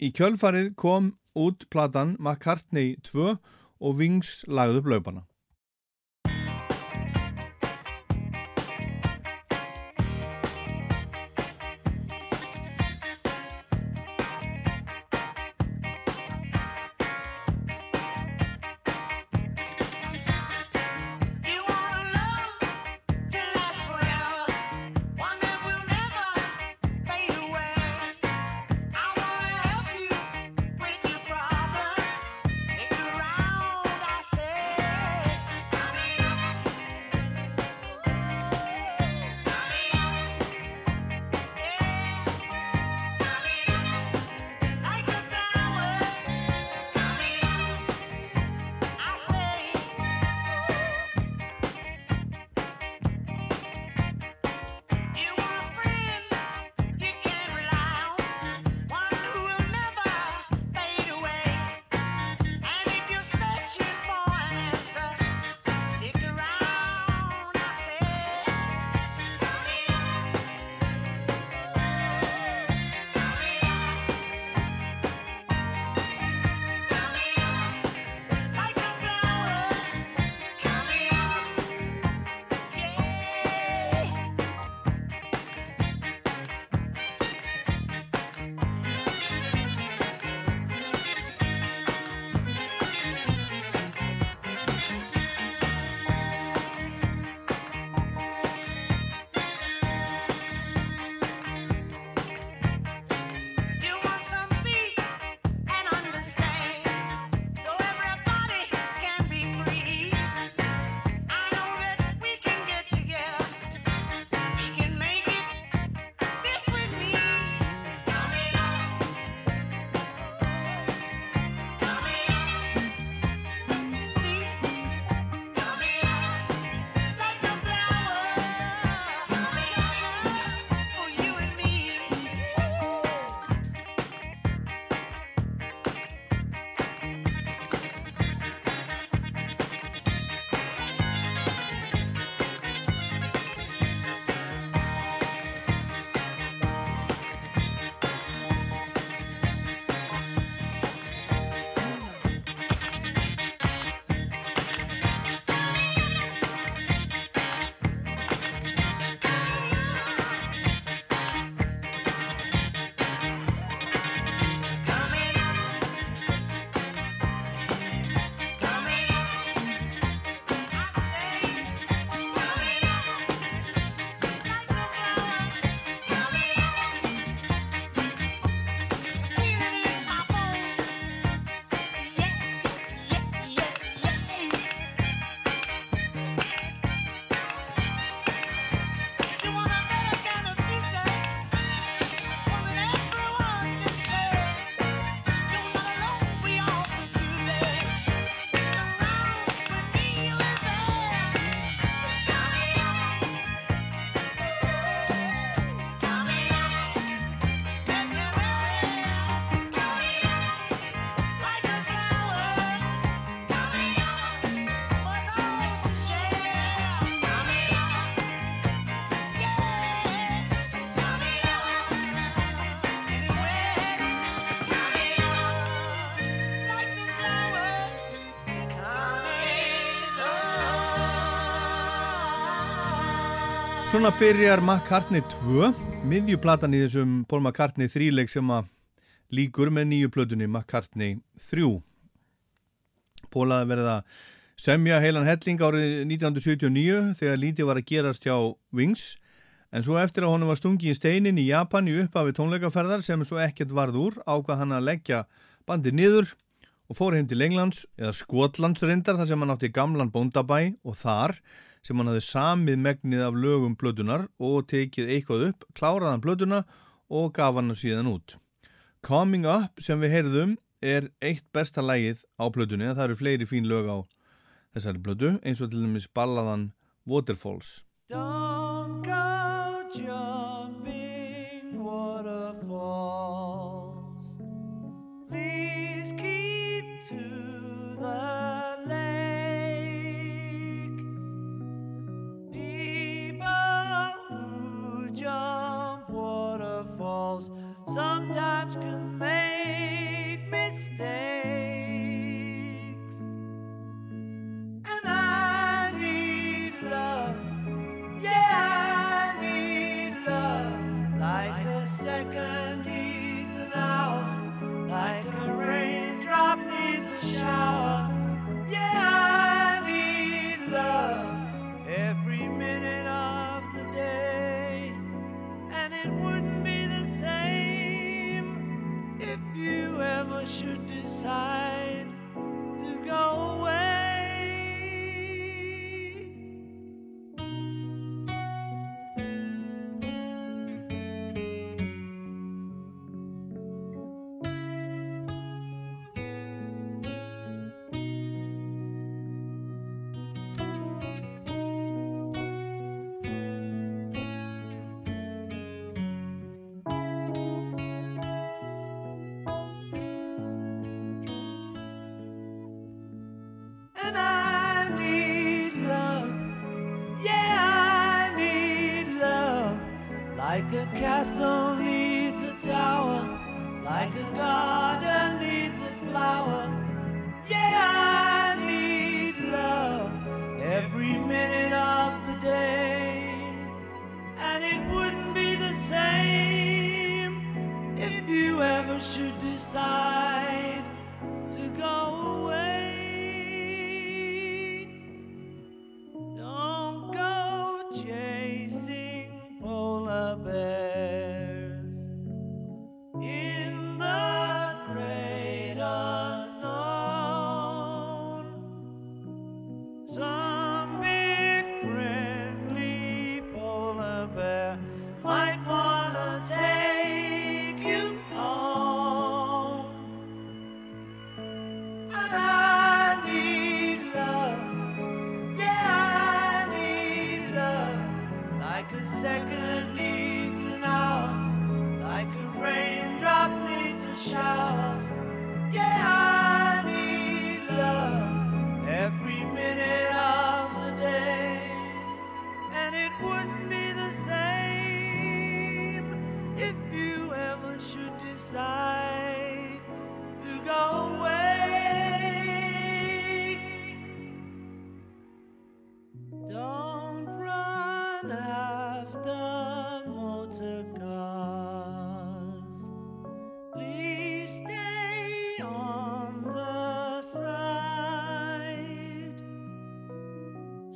í kjölfarið kom út platan McCartney 2 og Wings lagði upp laupana Svona byrjar McCartney 2, miðjuplatan í þessum Paul McCartney þríleik sem að líkur með nýju plötunni McCartney 3. Paul að semja heilan helling árið 1979 þegar lítið var að gerast hjá Wings en svo eftir að honum var stungi í steinin í Japan í upphafi tónleikaferðar sem svo ekkert varð úr ákvað hann að leggja bandi niður og fór heim til Englands eða Skotlands reyndar þar sem hann átti gamlan bóndabæ og þar sem hann hafði samið megnið af lögum blödunar og tekið eitthvað upp, kláraðan blöduna og gaf hann síðan út. Coming Up sem við heyrðum er eitt besta lægið á blödunni, það eru fleiri fín lög á þessari blödu, eins og til dæmis ballaðan Waterfalls. Don't go jumping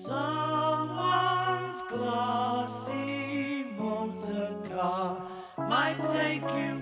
Someone's glossy motor car might take you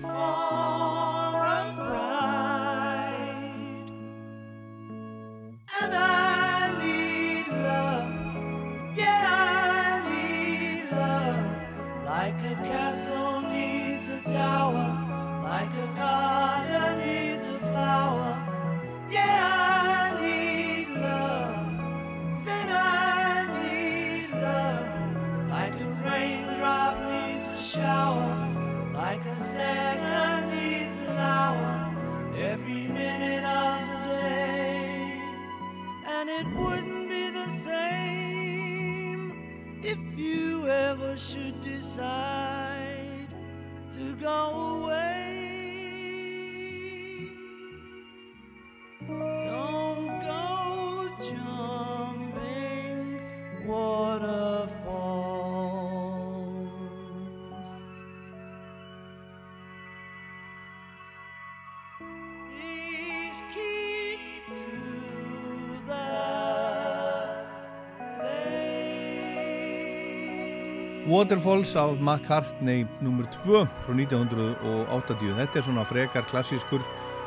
Waterfalls af McCartney nr. 2 frá 1980 þetta er svona frekar klassískur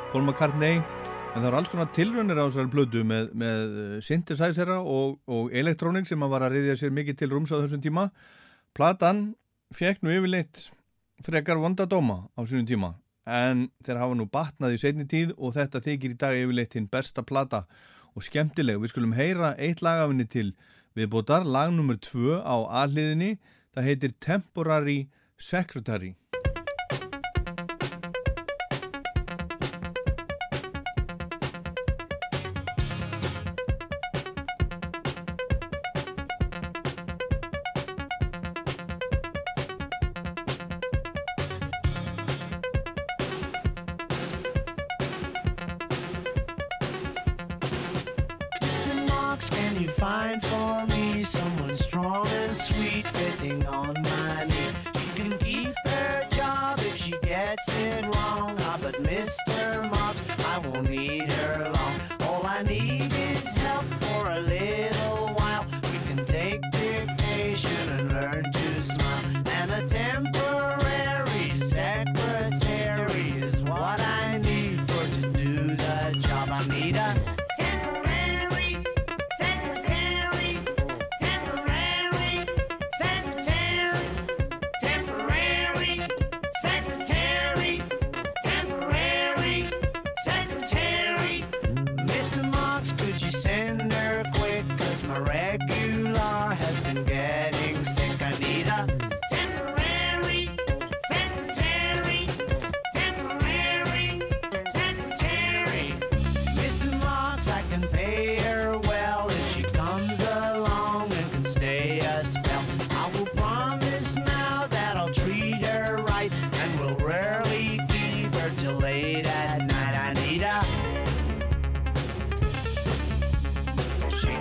Paul McCartney en það eru alls konar tilrönir á þessari blödu með, með synthesizera og, og elektrónik sem að var að reyðja sér mikið til rúms á þessum tíma platan fekk nú yfirleitt frekar vonda dóma á þessum tíma en þeir hafa nú batnað í setni tíð og þetta þykir í dag yfirleitt hinn besta plata og skemmtileg við skulum heyra eitt lagafinni til viðbótar, lag nr. 2 á aðliðinni Það heitir Temporary Secretary.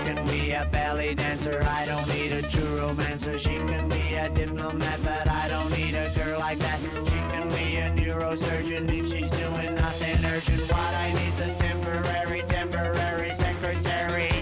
Can be a belly dancer, I don't need a true romancer. She can be a diplomat, but I don't need a girl like that. She can be a neurosurgeon if she's doing nothing urgent. What I need's a temporary, temporary secretary.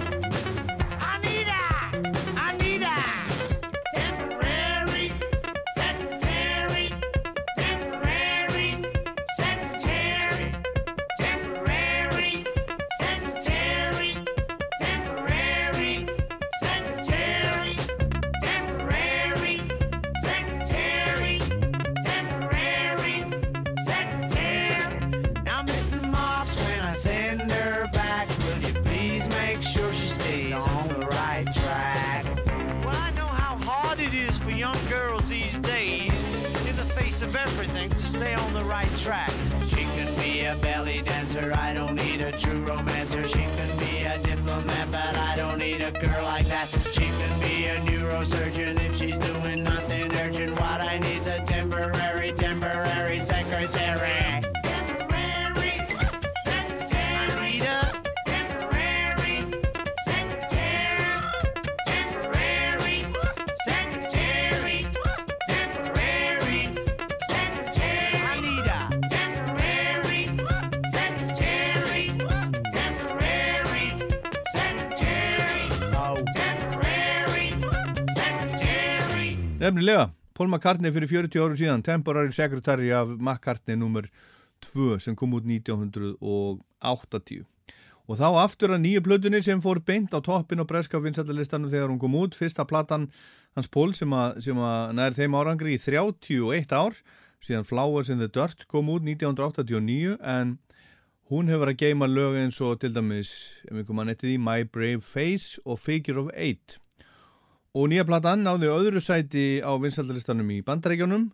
Track. Nefnilega, Paul McCartney fyrir 40 árum síðan, Temporary Secretary af McCartney nr. 2 sem kom út 1980. Og þá aftur að nýju plötunni sem fór beint á toppin og breska vinsættalistanum þegar hún kom út. Fyrsta platan hans Paul sem að, að nær þeim árangri í 31 ár, síðan Flowers in the Dirt kom út 1989 en hún hefur að geima lög eins og til dæmis, ef komum að netti því, My Brave Face og Figure of Eight. Og nýja platan náði öðru sæti á vinsaldalistanum í bandarækjunum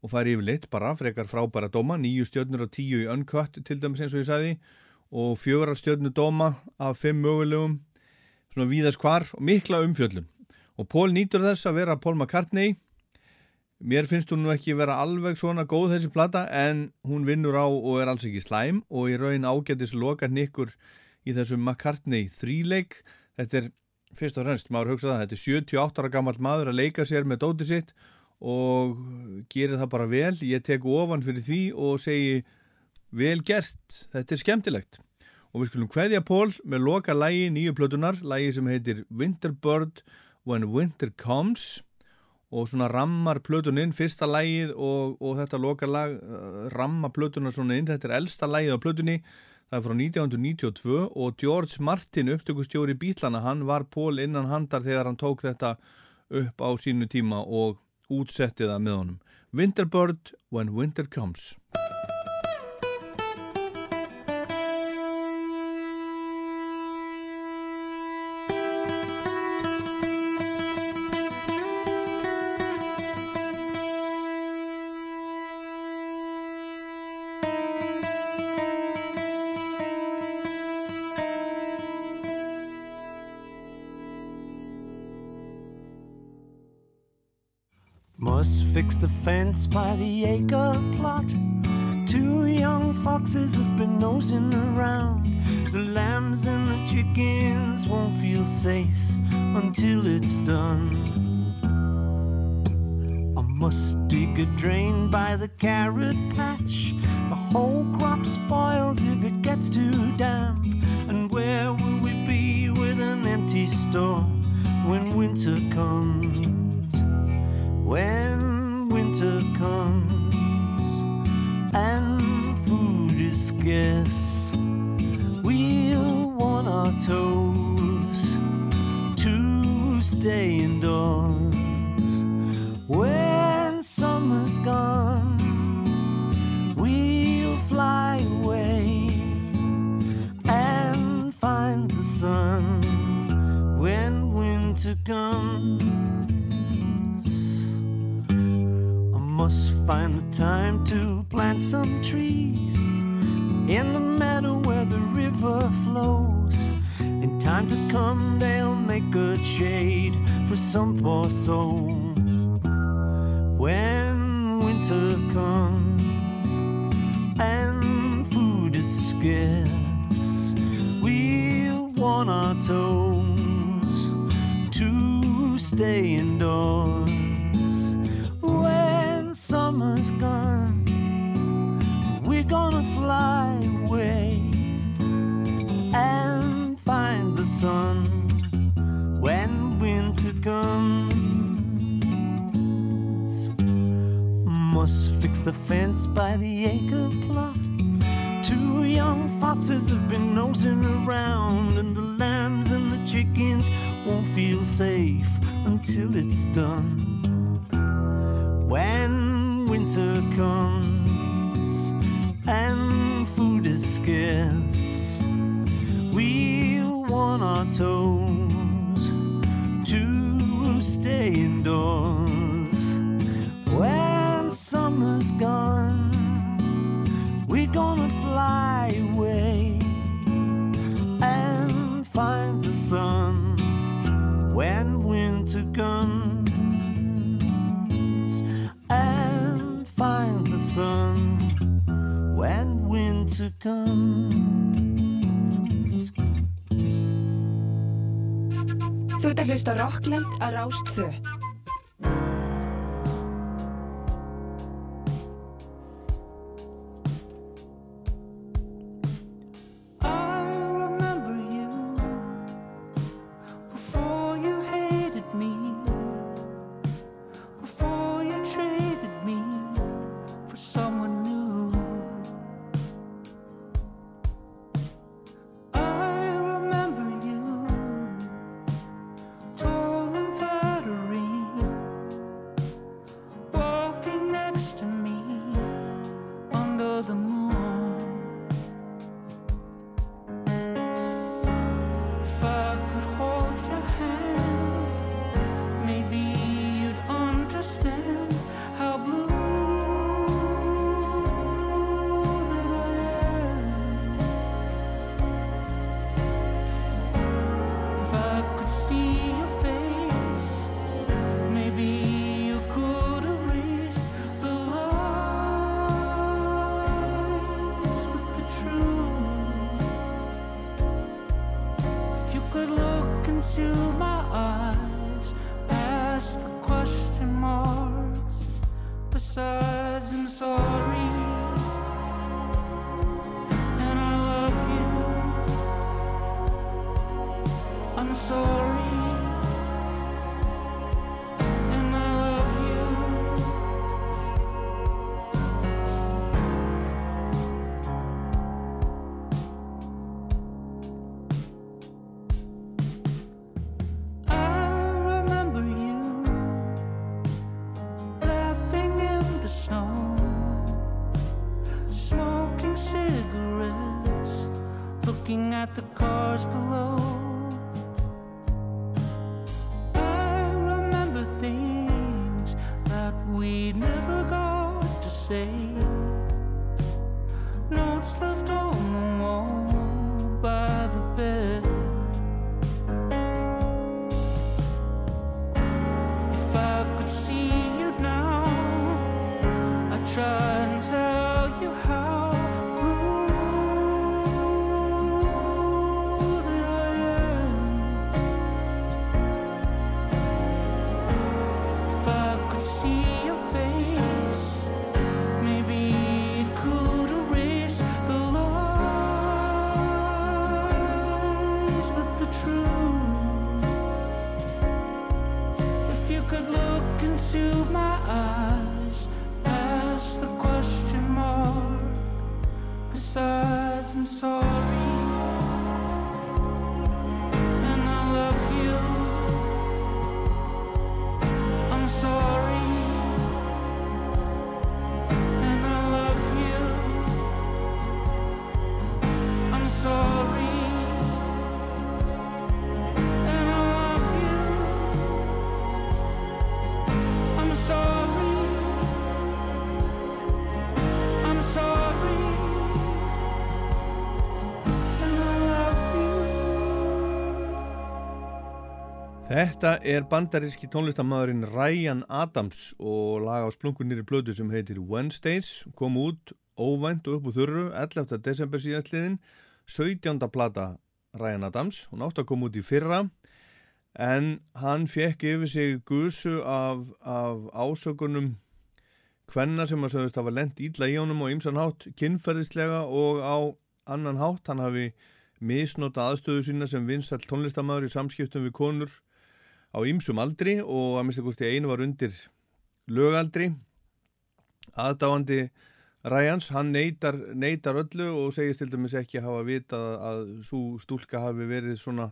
og fær yfirleitt bara frekar frábæra dóma, nýju stjörnur og tíu í Uncut til dæmis eins og ég sagði og fjögur stjörnur dóma af fimm mögulegum, svona víðast hvar og mikla umfjöllum. Og Paul nýtur þess að vera Paul McCartney, mér finnst hún nú ekki vera alveg svona góð þessi plata en hún vinnur á og er alls ekki slæm og í raun ágætis loka nikkur í þessum McCartney þríleik, þetta er fyrst og fremst, maður hugsa það, þetta er 78 ára gammal maður að leika sér með dóti sitt og gerir það bara vel, ég tek ofan fyrir því og segi vel gert, þetta er skemmtilegt. Og við skulum kveðja Pól með loka lægi nýju plötunar, lægi sem heitir Winterbird When Winter Comes og svona rammar plötuninn, fyrsta lægið og, og þetta loka lag uh, ramma plötuna svona inn, þetta er elsta lægið á plötunni, það er frá 1992 og George Martin, upptökustjóri bílana, hann var pól innan handar þegar hann tók þetta upp á sínu tíma og útsetti það með honum. Winterbird When Winter Comes. Must fix the fence by the acre plot. Two young foxes have been nosing around. The lambs and the chickens won't feel safe until it's done. I must dig a drain by the carrot patch. The whole crop spoils if it gets too damp. And where will we be with an empty store when winter comes? When winter comes and food is scarce, we'll want our toes to stay indoors. Find the time to plant some trees in the meadow where the river flows. In time to come, they'll make good shade for some poor soul. When winter comes and food is scarce, we'll want our toes to stay indoors. Summer's gone, we're gonna fly away and find the sun when winter comes. Must fix the fence by the acre plot. Two young foxes have been nosing around, and the lambs and the chickens won't feel safe until it's done. When winter comes and food is scarce, we'll want our toes to stay indoors. When summer's gone, we're gonna fly away and find the sun when winter comes comes. Þú ert að hlusta Rockland á Rástfö. I Þetta er bandaríski tónlistamæðurinn Ryan Adams og lag á splunkunir í blödu sem heitir Wednesdays kom út óvænt og upp úr þurru 11. desember síðastliðin 17. plata Ryan Adams hún átti að koma út í fyrra en hann fekk yfir sig gusu af, af ásökunum hvenna sem að sögust hafa lent ítla í honum og ymsan hátt kynferðislega og á annan hátt hann hafi misnota aðstöðu sína sem vinstall tónlistamæður í samskiptum við konur á ýmsum aldri og að mista kosti einu var undir lögaldri. Aðdáandi Ræjans, hann neytar, neytar öllu og segist til dæmis ekki hafa vitað að svo stúlka hafi verið svona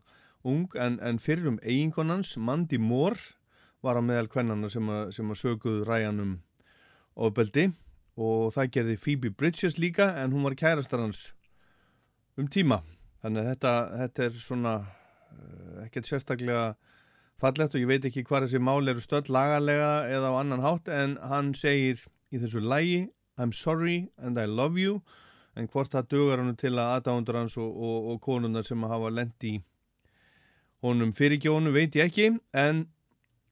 ung en, en fyrir um eiginkonans, Mandy Moore var á meðal kvennana sem, að- sem að söguðu Ræjan um ofbeldi. Og það gerði Phoebe Bridges líka en hún var kærastar hans um tíma. Þannig að þetta, þetta er svona uh, ekkert sérstaklega fallegt og ég veit ekki hvað þessi mál eru stöld lagalega eða á annan hátt en hann segir í þessu lægi I'm sorry and I love you en hvort það dugar hann til að aðdándur hans og, og, og konunar sem hafa lent í honum fyrirgjónu veit ég ekki en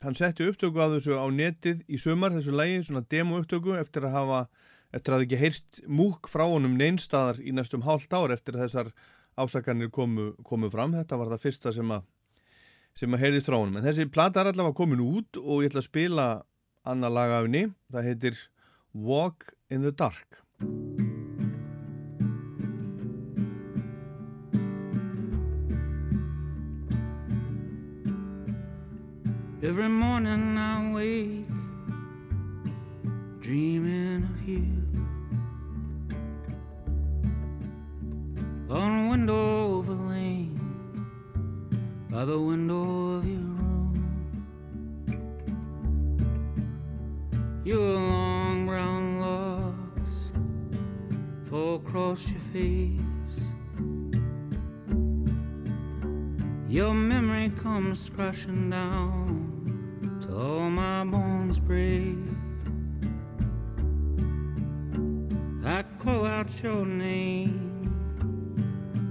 hann setti upptöku af þessu á netið í sumar þessu lægi, svona demo upptöku eftir að hafa, eftir að ekki heyrst múk frá honum neinstadar í næstum hálft ár eftir að þessar ásakanir komu, komu fram, þetta var það fyrsta sem að sem að heyrðist frá honum. En þessi plata er allavega komin út og ég ætla að spila annað lag af henni. Það heitir Walk in the Dark. Every morning I wake dreaming of you. On a window over lane, by the window of your room. Your long brown locks fall across your face. Your memory comes crashing down till all my bones break. I call out your name,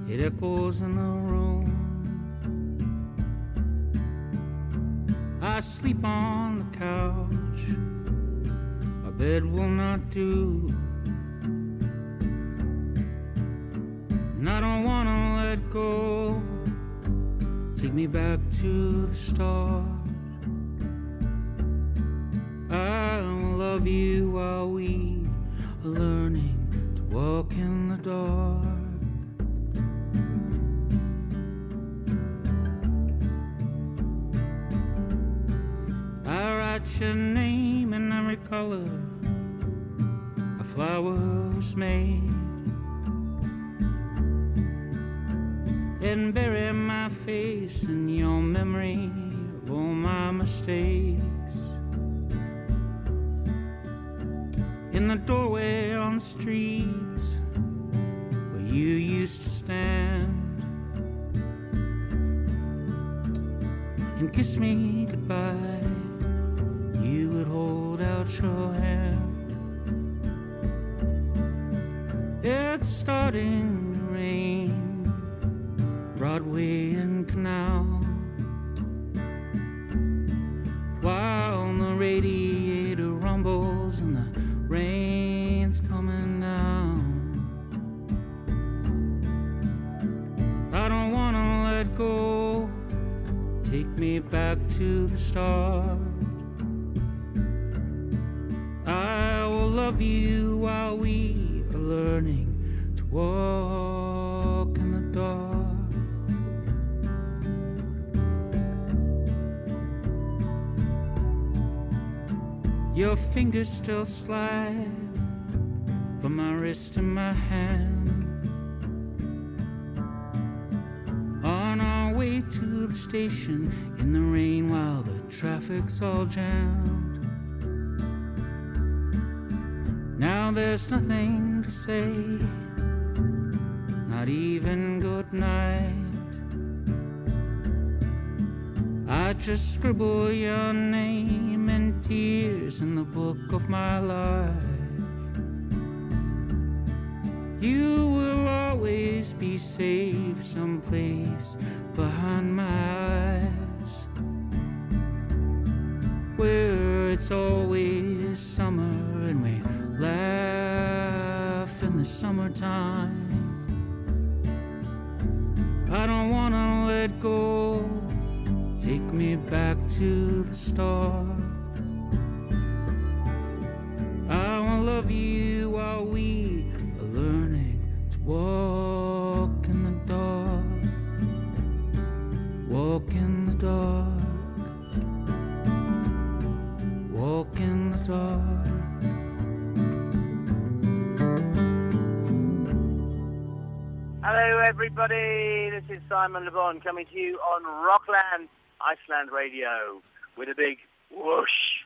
it echoes in the room. I sleep on the couch, my bed will not do. And I don't wanna let go. Take me back to the start. I will love you while we are learning to walk in the dark. Your name in every color a flower was made. and bury my face in your memory of all my mistakes. In the doorway on the streets where you used to stand and kiss me goodbye, out your hand. It's starting to rain. Broadway and Canal. While the radiator rumbles and the rain's coming down. I don't wanna let go. Take me back to the start. of you while we are learning to walk in the dark. Your fingers still slide from my wrist to my hand. On our way to the station in the rain while the traffic's all jammed. there's nothing to say, not even good night. I just scribble your name and tears in the book of my life. You will always be safe someplace behind my eyes, where it's always summer summertime. I don't wanna let go. Take me back to the start. I will love you while we are learning to walk. everybody. This is Simon LeBon coming to you on Rockland Iceland Radio with a big whoosh.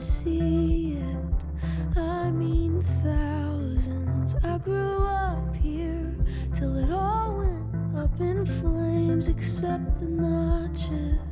see it. I mean, thousands. I grew up here till it all went up in flames, except the notches.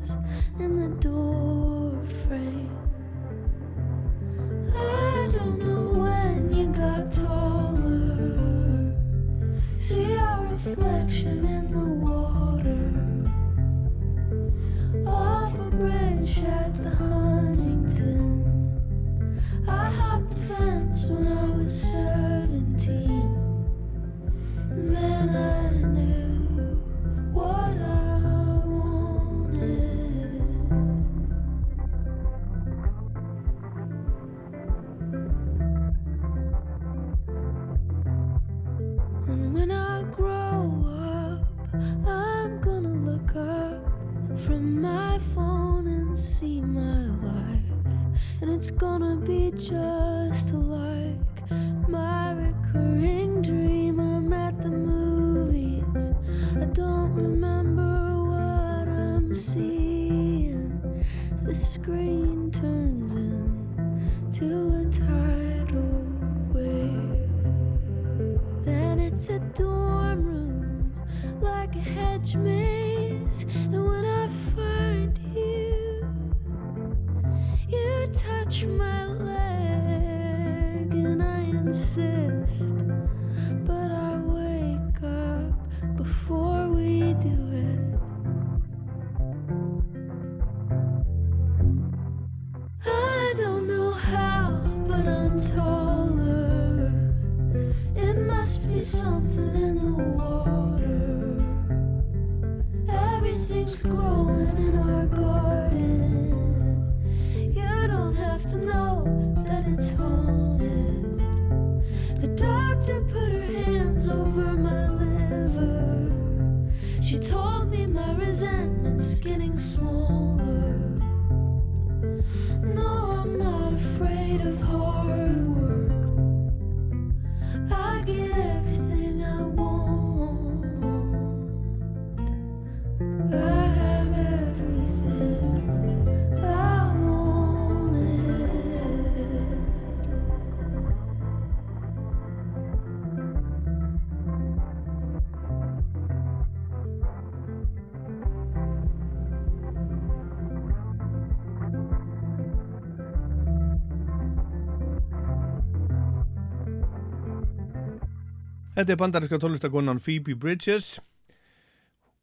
Þetta er bandarinska tónlistakonan Phoebe Bridges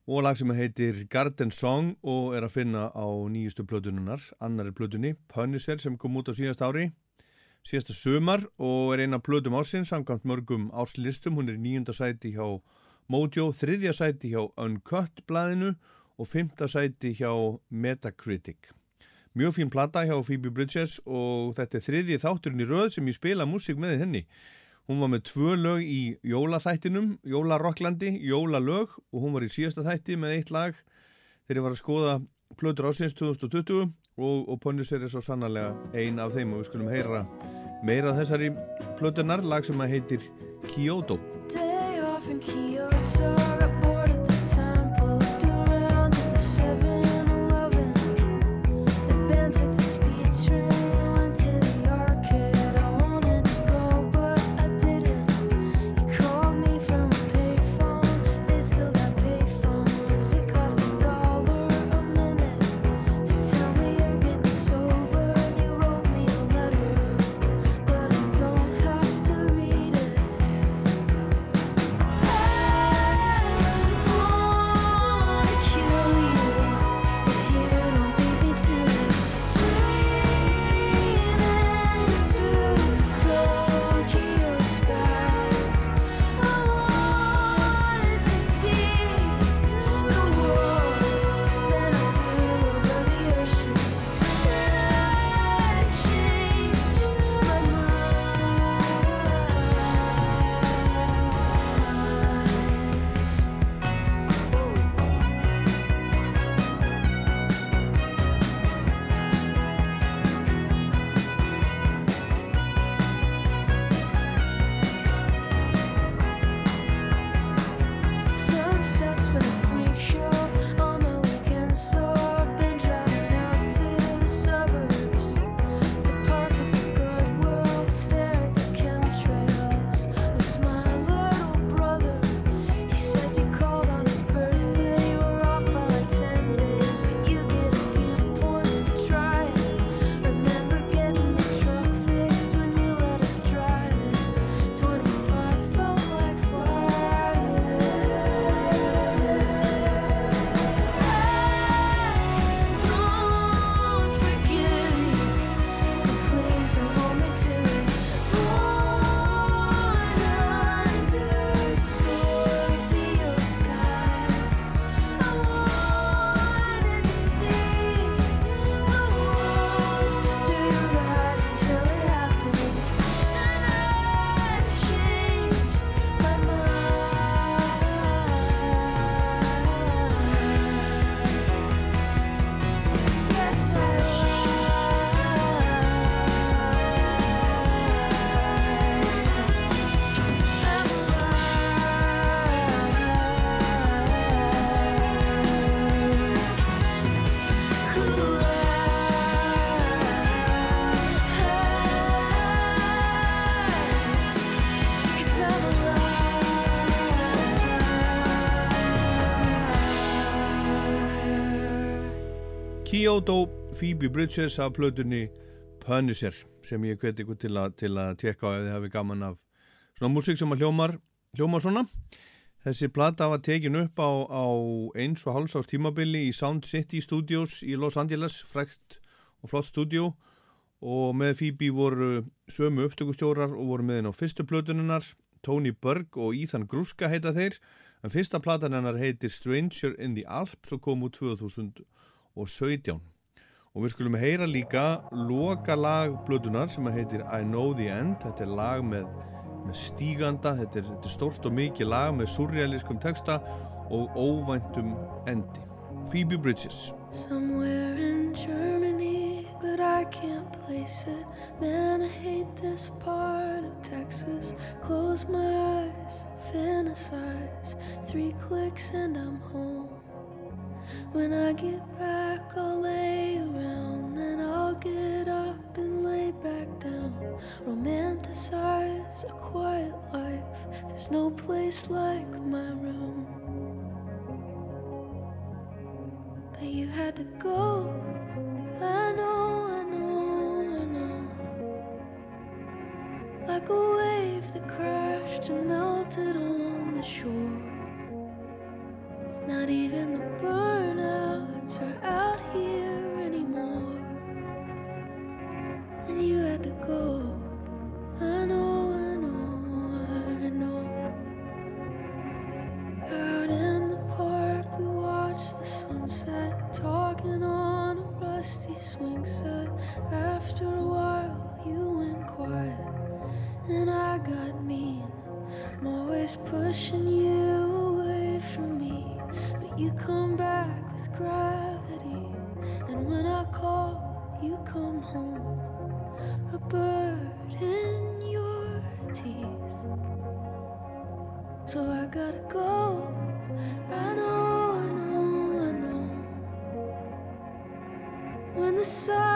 og lag sem heitir Garden Song og er að finna á nýjustu plötununar, annari plötunni, Punisher sem kom út á síðast ári, síðasta sömar og er eina plötum ásins, samkvæmt mörgum áslistum, hún er í nýjunda sæti hjá Mojo, þriðja sæti hjá Uncut blæðinu og fymta sæti hjá Metacritic. Mjög fín plata hjá Phoebe Bridges og þetta er þriðji þátturinn í röð sem ég spila músík með henni. Hún var með tvö lög í jólaþættinum, jólarocklandi, jólalög og hún var í síðasta þætti með eitt lag þegar ég var að skoða plötur ásins 2020 og, og Punisher er svo sannarlega ein af þeim og við skulum heyra meira þessari plötunar, lag sem að heitir Kyoto. Kyoto, Phoebe Bridgers af plötunni Punisher sem ég hveti ykkur til, að- til að tekka á ef þið hafi gaman af svona músík sem að hljómar, hljómar svona. Þessi plata var tekin upp á, á eins og hálfsárs tímabili í Sound City Studios í Los Angeles frækt og flott stúdíó. Og með Phoebe voru sömu upptökustjórar og voru með henn á fyrstu plötuninnar Tony Berg og Ethan Gruska heita þeir. En fyrsta platan hennar heitir Stranger in the Alps og kom úr 2017 og við skulum heyra líka loka lag blödunar sem heitir I Know the End þetta er lag með, með stíganda þetta er, þetta er stórt og mikið lag með surrealískum texta og óvæntum endi Phoebe Bridges Somewhere in Germany, but I can't place it. Man, I hate this part of Texas. Close my eyes, fantasize. Three clicks and I'm home. When I get back, I'll lay around. Then I'll get up and lay back down. Romanticize a quiet life. There's no place like my room. But you had to go. I know, I know, I know. Like a wave that crashed and melted on the shore. Not even the burnouts are out here anymore. And you had to go. gotta go. I know, I know, I know. When the sun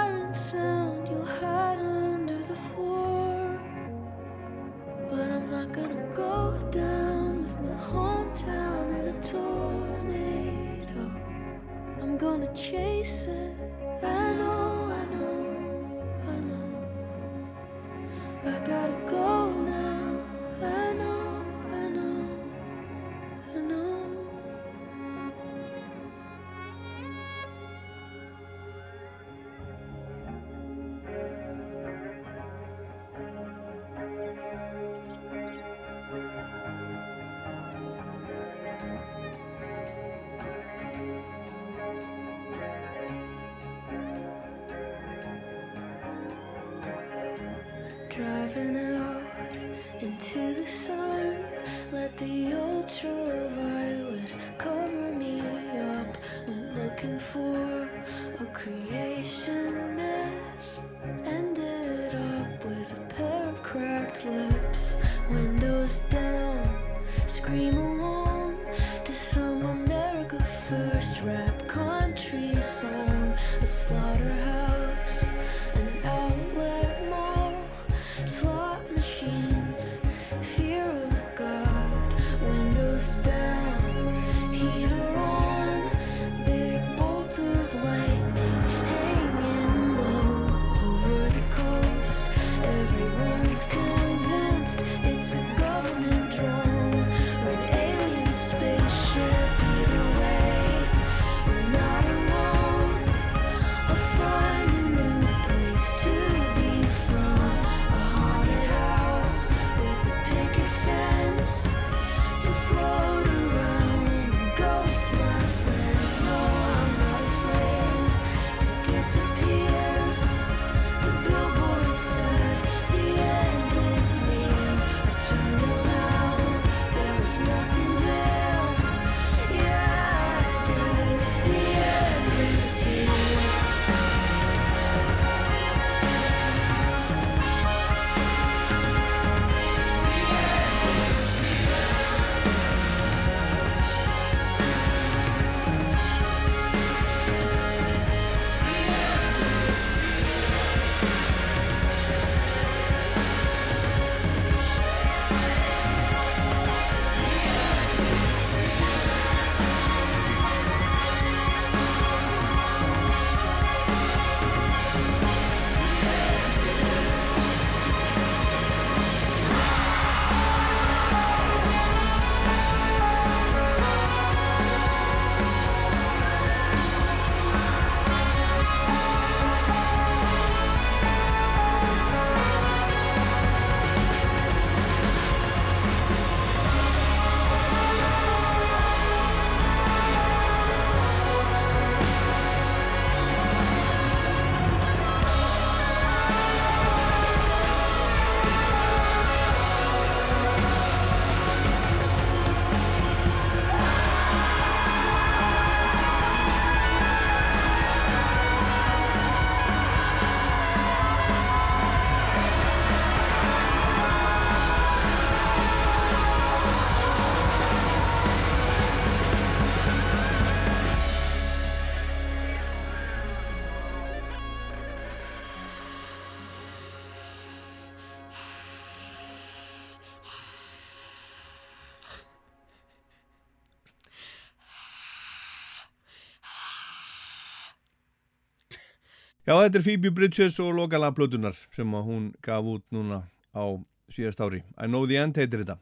Já, þetta er Phoebe Bridges og lokala plötunar sem hún gaf út núna á síðast ári. I know the end heitir þetta.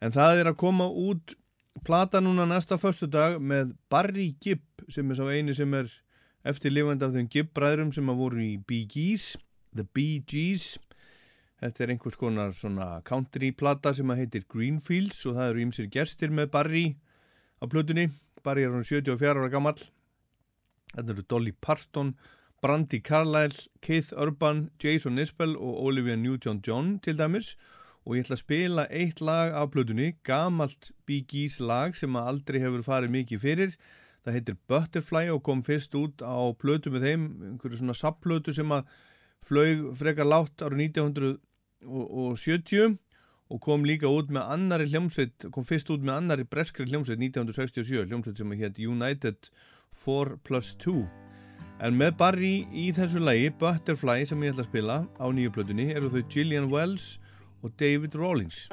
En það er að koma út plata núna næsta förstu dag með Barry Gibb sem er sá eini sem er eftirlifandi af þeim Gibb-bræðrum sem að voru í Bee Gees, The Bee Gees. Þetta er einhvers konar svona country-plata sem að heitir Greenfields og það eru ímsir gerstir með Barry á plötunni. Barry er hún 74 ára gammal. Þetta eru Dolly Parton og Brandy Carlile, Keith Urban, Jason Isbell og Olivia Newton-John til dæmis og ég ætla að spila eitt lag af plötunni, gamalt Bee Gees lag sem aldrei hefur farið mikið fyrir. Það heitir Butterfly og kom fyrst út á plötu með þeim, einhverju svona sapplötu sem að flög frekar látt árið 1970 og kom líka út með annari hljómsveit, kom fyrst út með annari breskri hljómsveit 1967, hljómsveit sem heit United 4 plus 2 en með Barry í þessu lagi Butterfly sem ég ætla að spila á nýju plötunni eru þau Gillian Wells og David Rawlings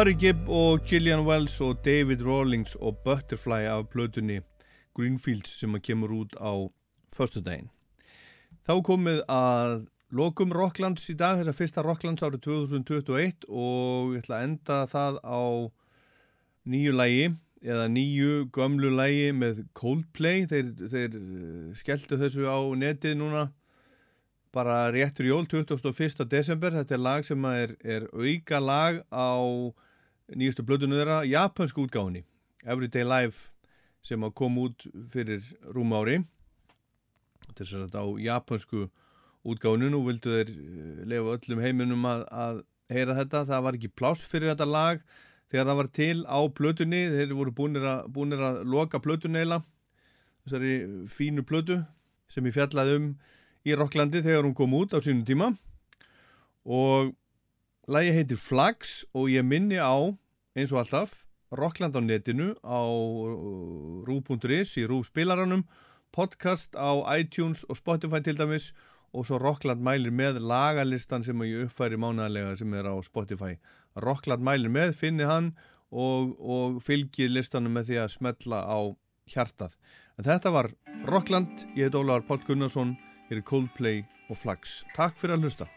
Barry Gibb og Gillian Wells og David Rawlings og Butterfly af plötunni Greenfields sem að kemur út á förstudaginn. Þá komið að lokum Rocklands í dag, þessa fyrsta Rocklands árið 2021 og ég ætla að enda það á nýju lægi eða nýju gömlu lægi með Coldplay. Þeir, þeir eh, skelltu þessu á netið núna bara réttur jól 21. desember þetta er lag sem er, er auka lag á nýjustu blöðinu þeirra japansku útgáðunni Everyday Life sem að kom út fyrir rúm ári. Þess að þetta á japansku útgáinu nú vildu þeir eh, lefa öllum heiminum að, að heyra þetta. Það var ekki pláss fyrir þetta lag þegar það var til á plötunni. Þeir voru búinir að, búinir að loka plötunni eila þessari fínu plötu sem ég fjallaði um í Rocklandi þegar hún kom út á sínum tíma. Og lagi heitir Flags og ég minni á eins og alltaf Rockland á netinu á uh, rú.is í rú spilaranum podcast á iTunes og Spotify til dæmis og svo Rockland mælir með lagalistan sem ég uppfæri mánaðarlega sem er á Spotify. Rockland mælir með, finni hann og, og fylgið listanum með því að smetla á hjartað. En þetta var Rockland, ég heit Ólaður Pál Gunnarsson hér er Coldplay og Flags Takk fyrir að hlusta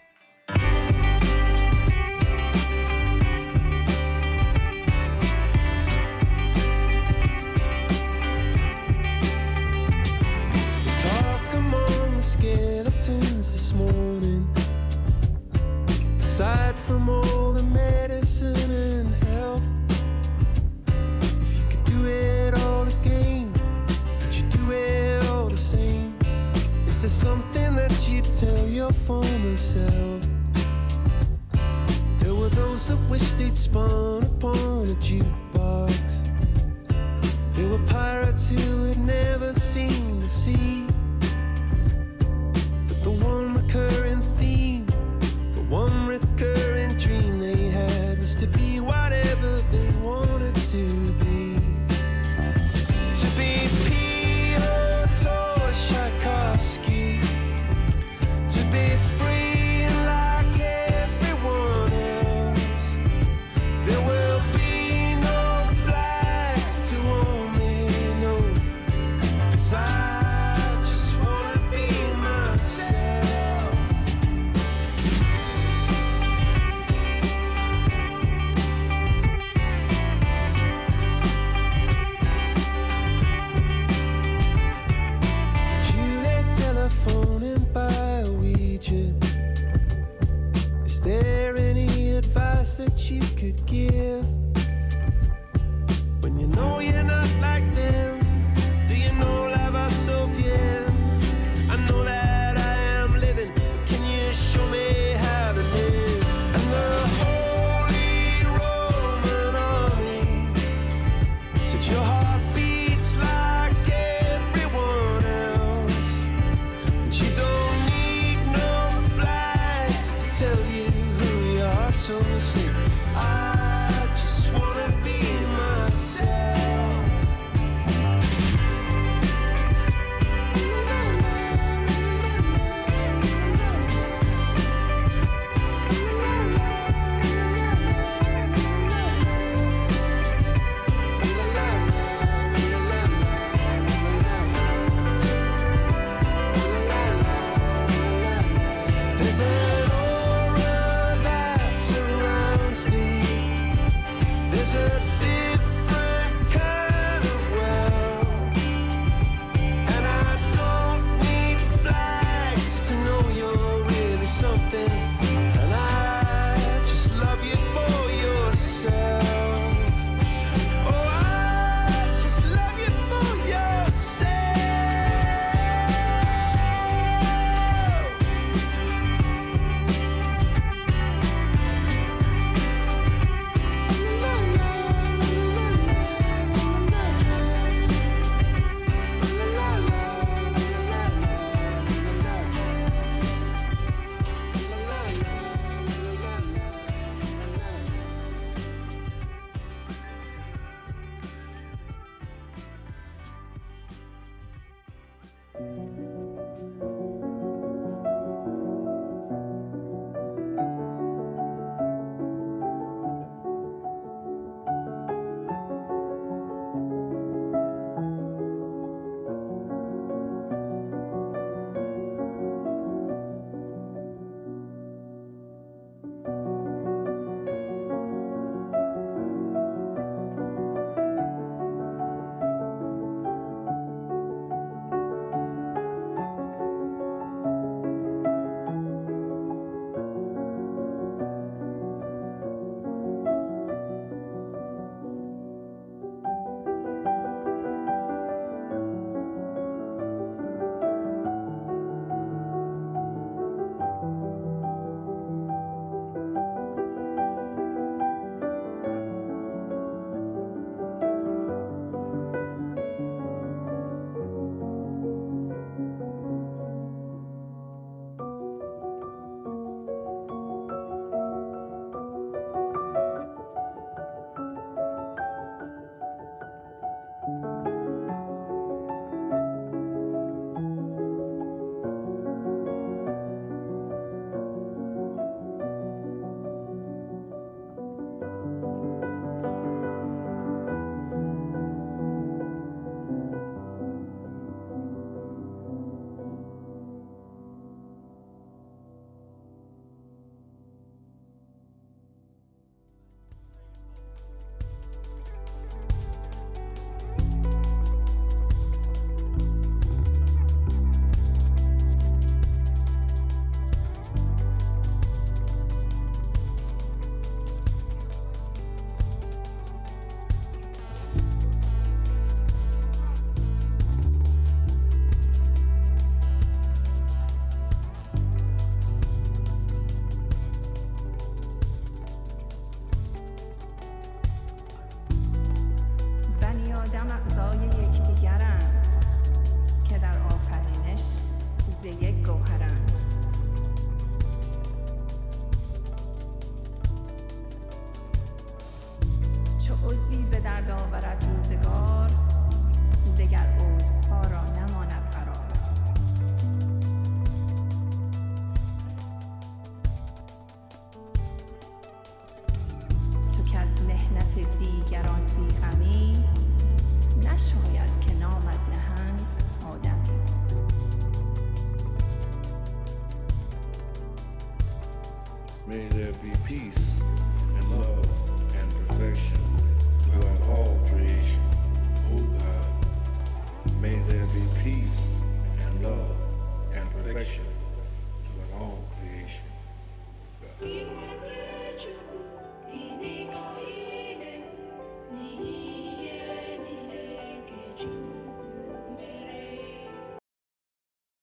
former self? There were those that wished they'd spun upon a jukebox. There were pirates who had never seen the sea. But the one recurring that you could give?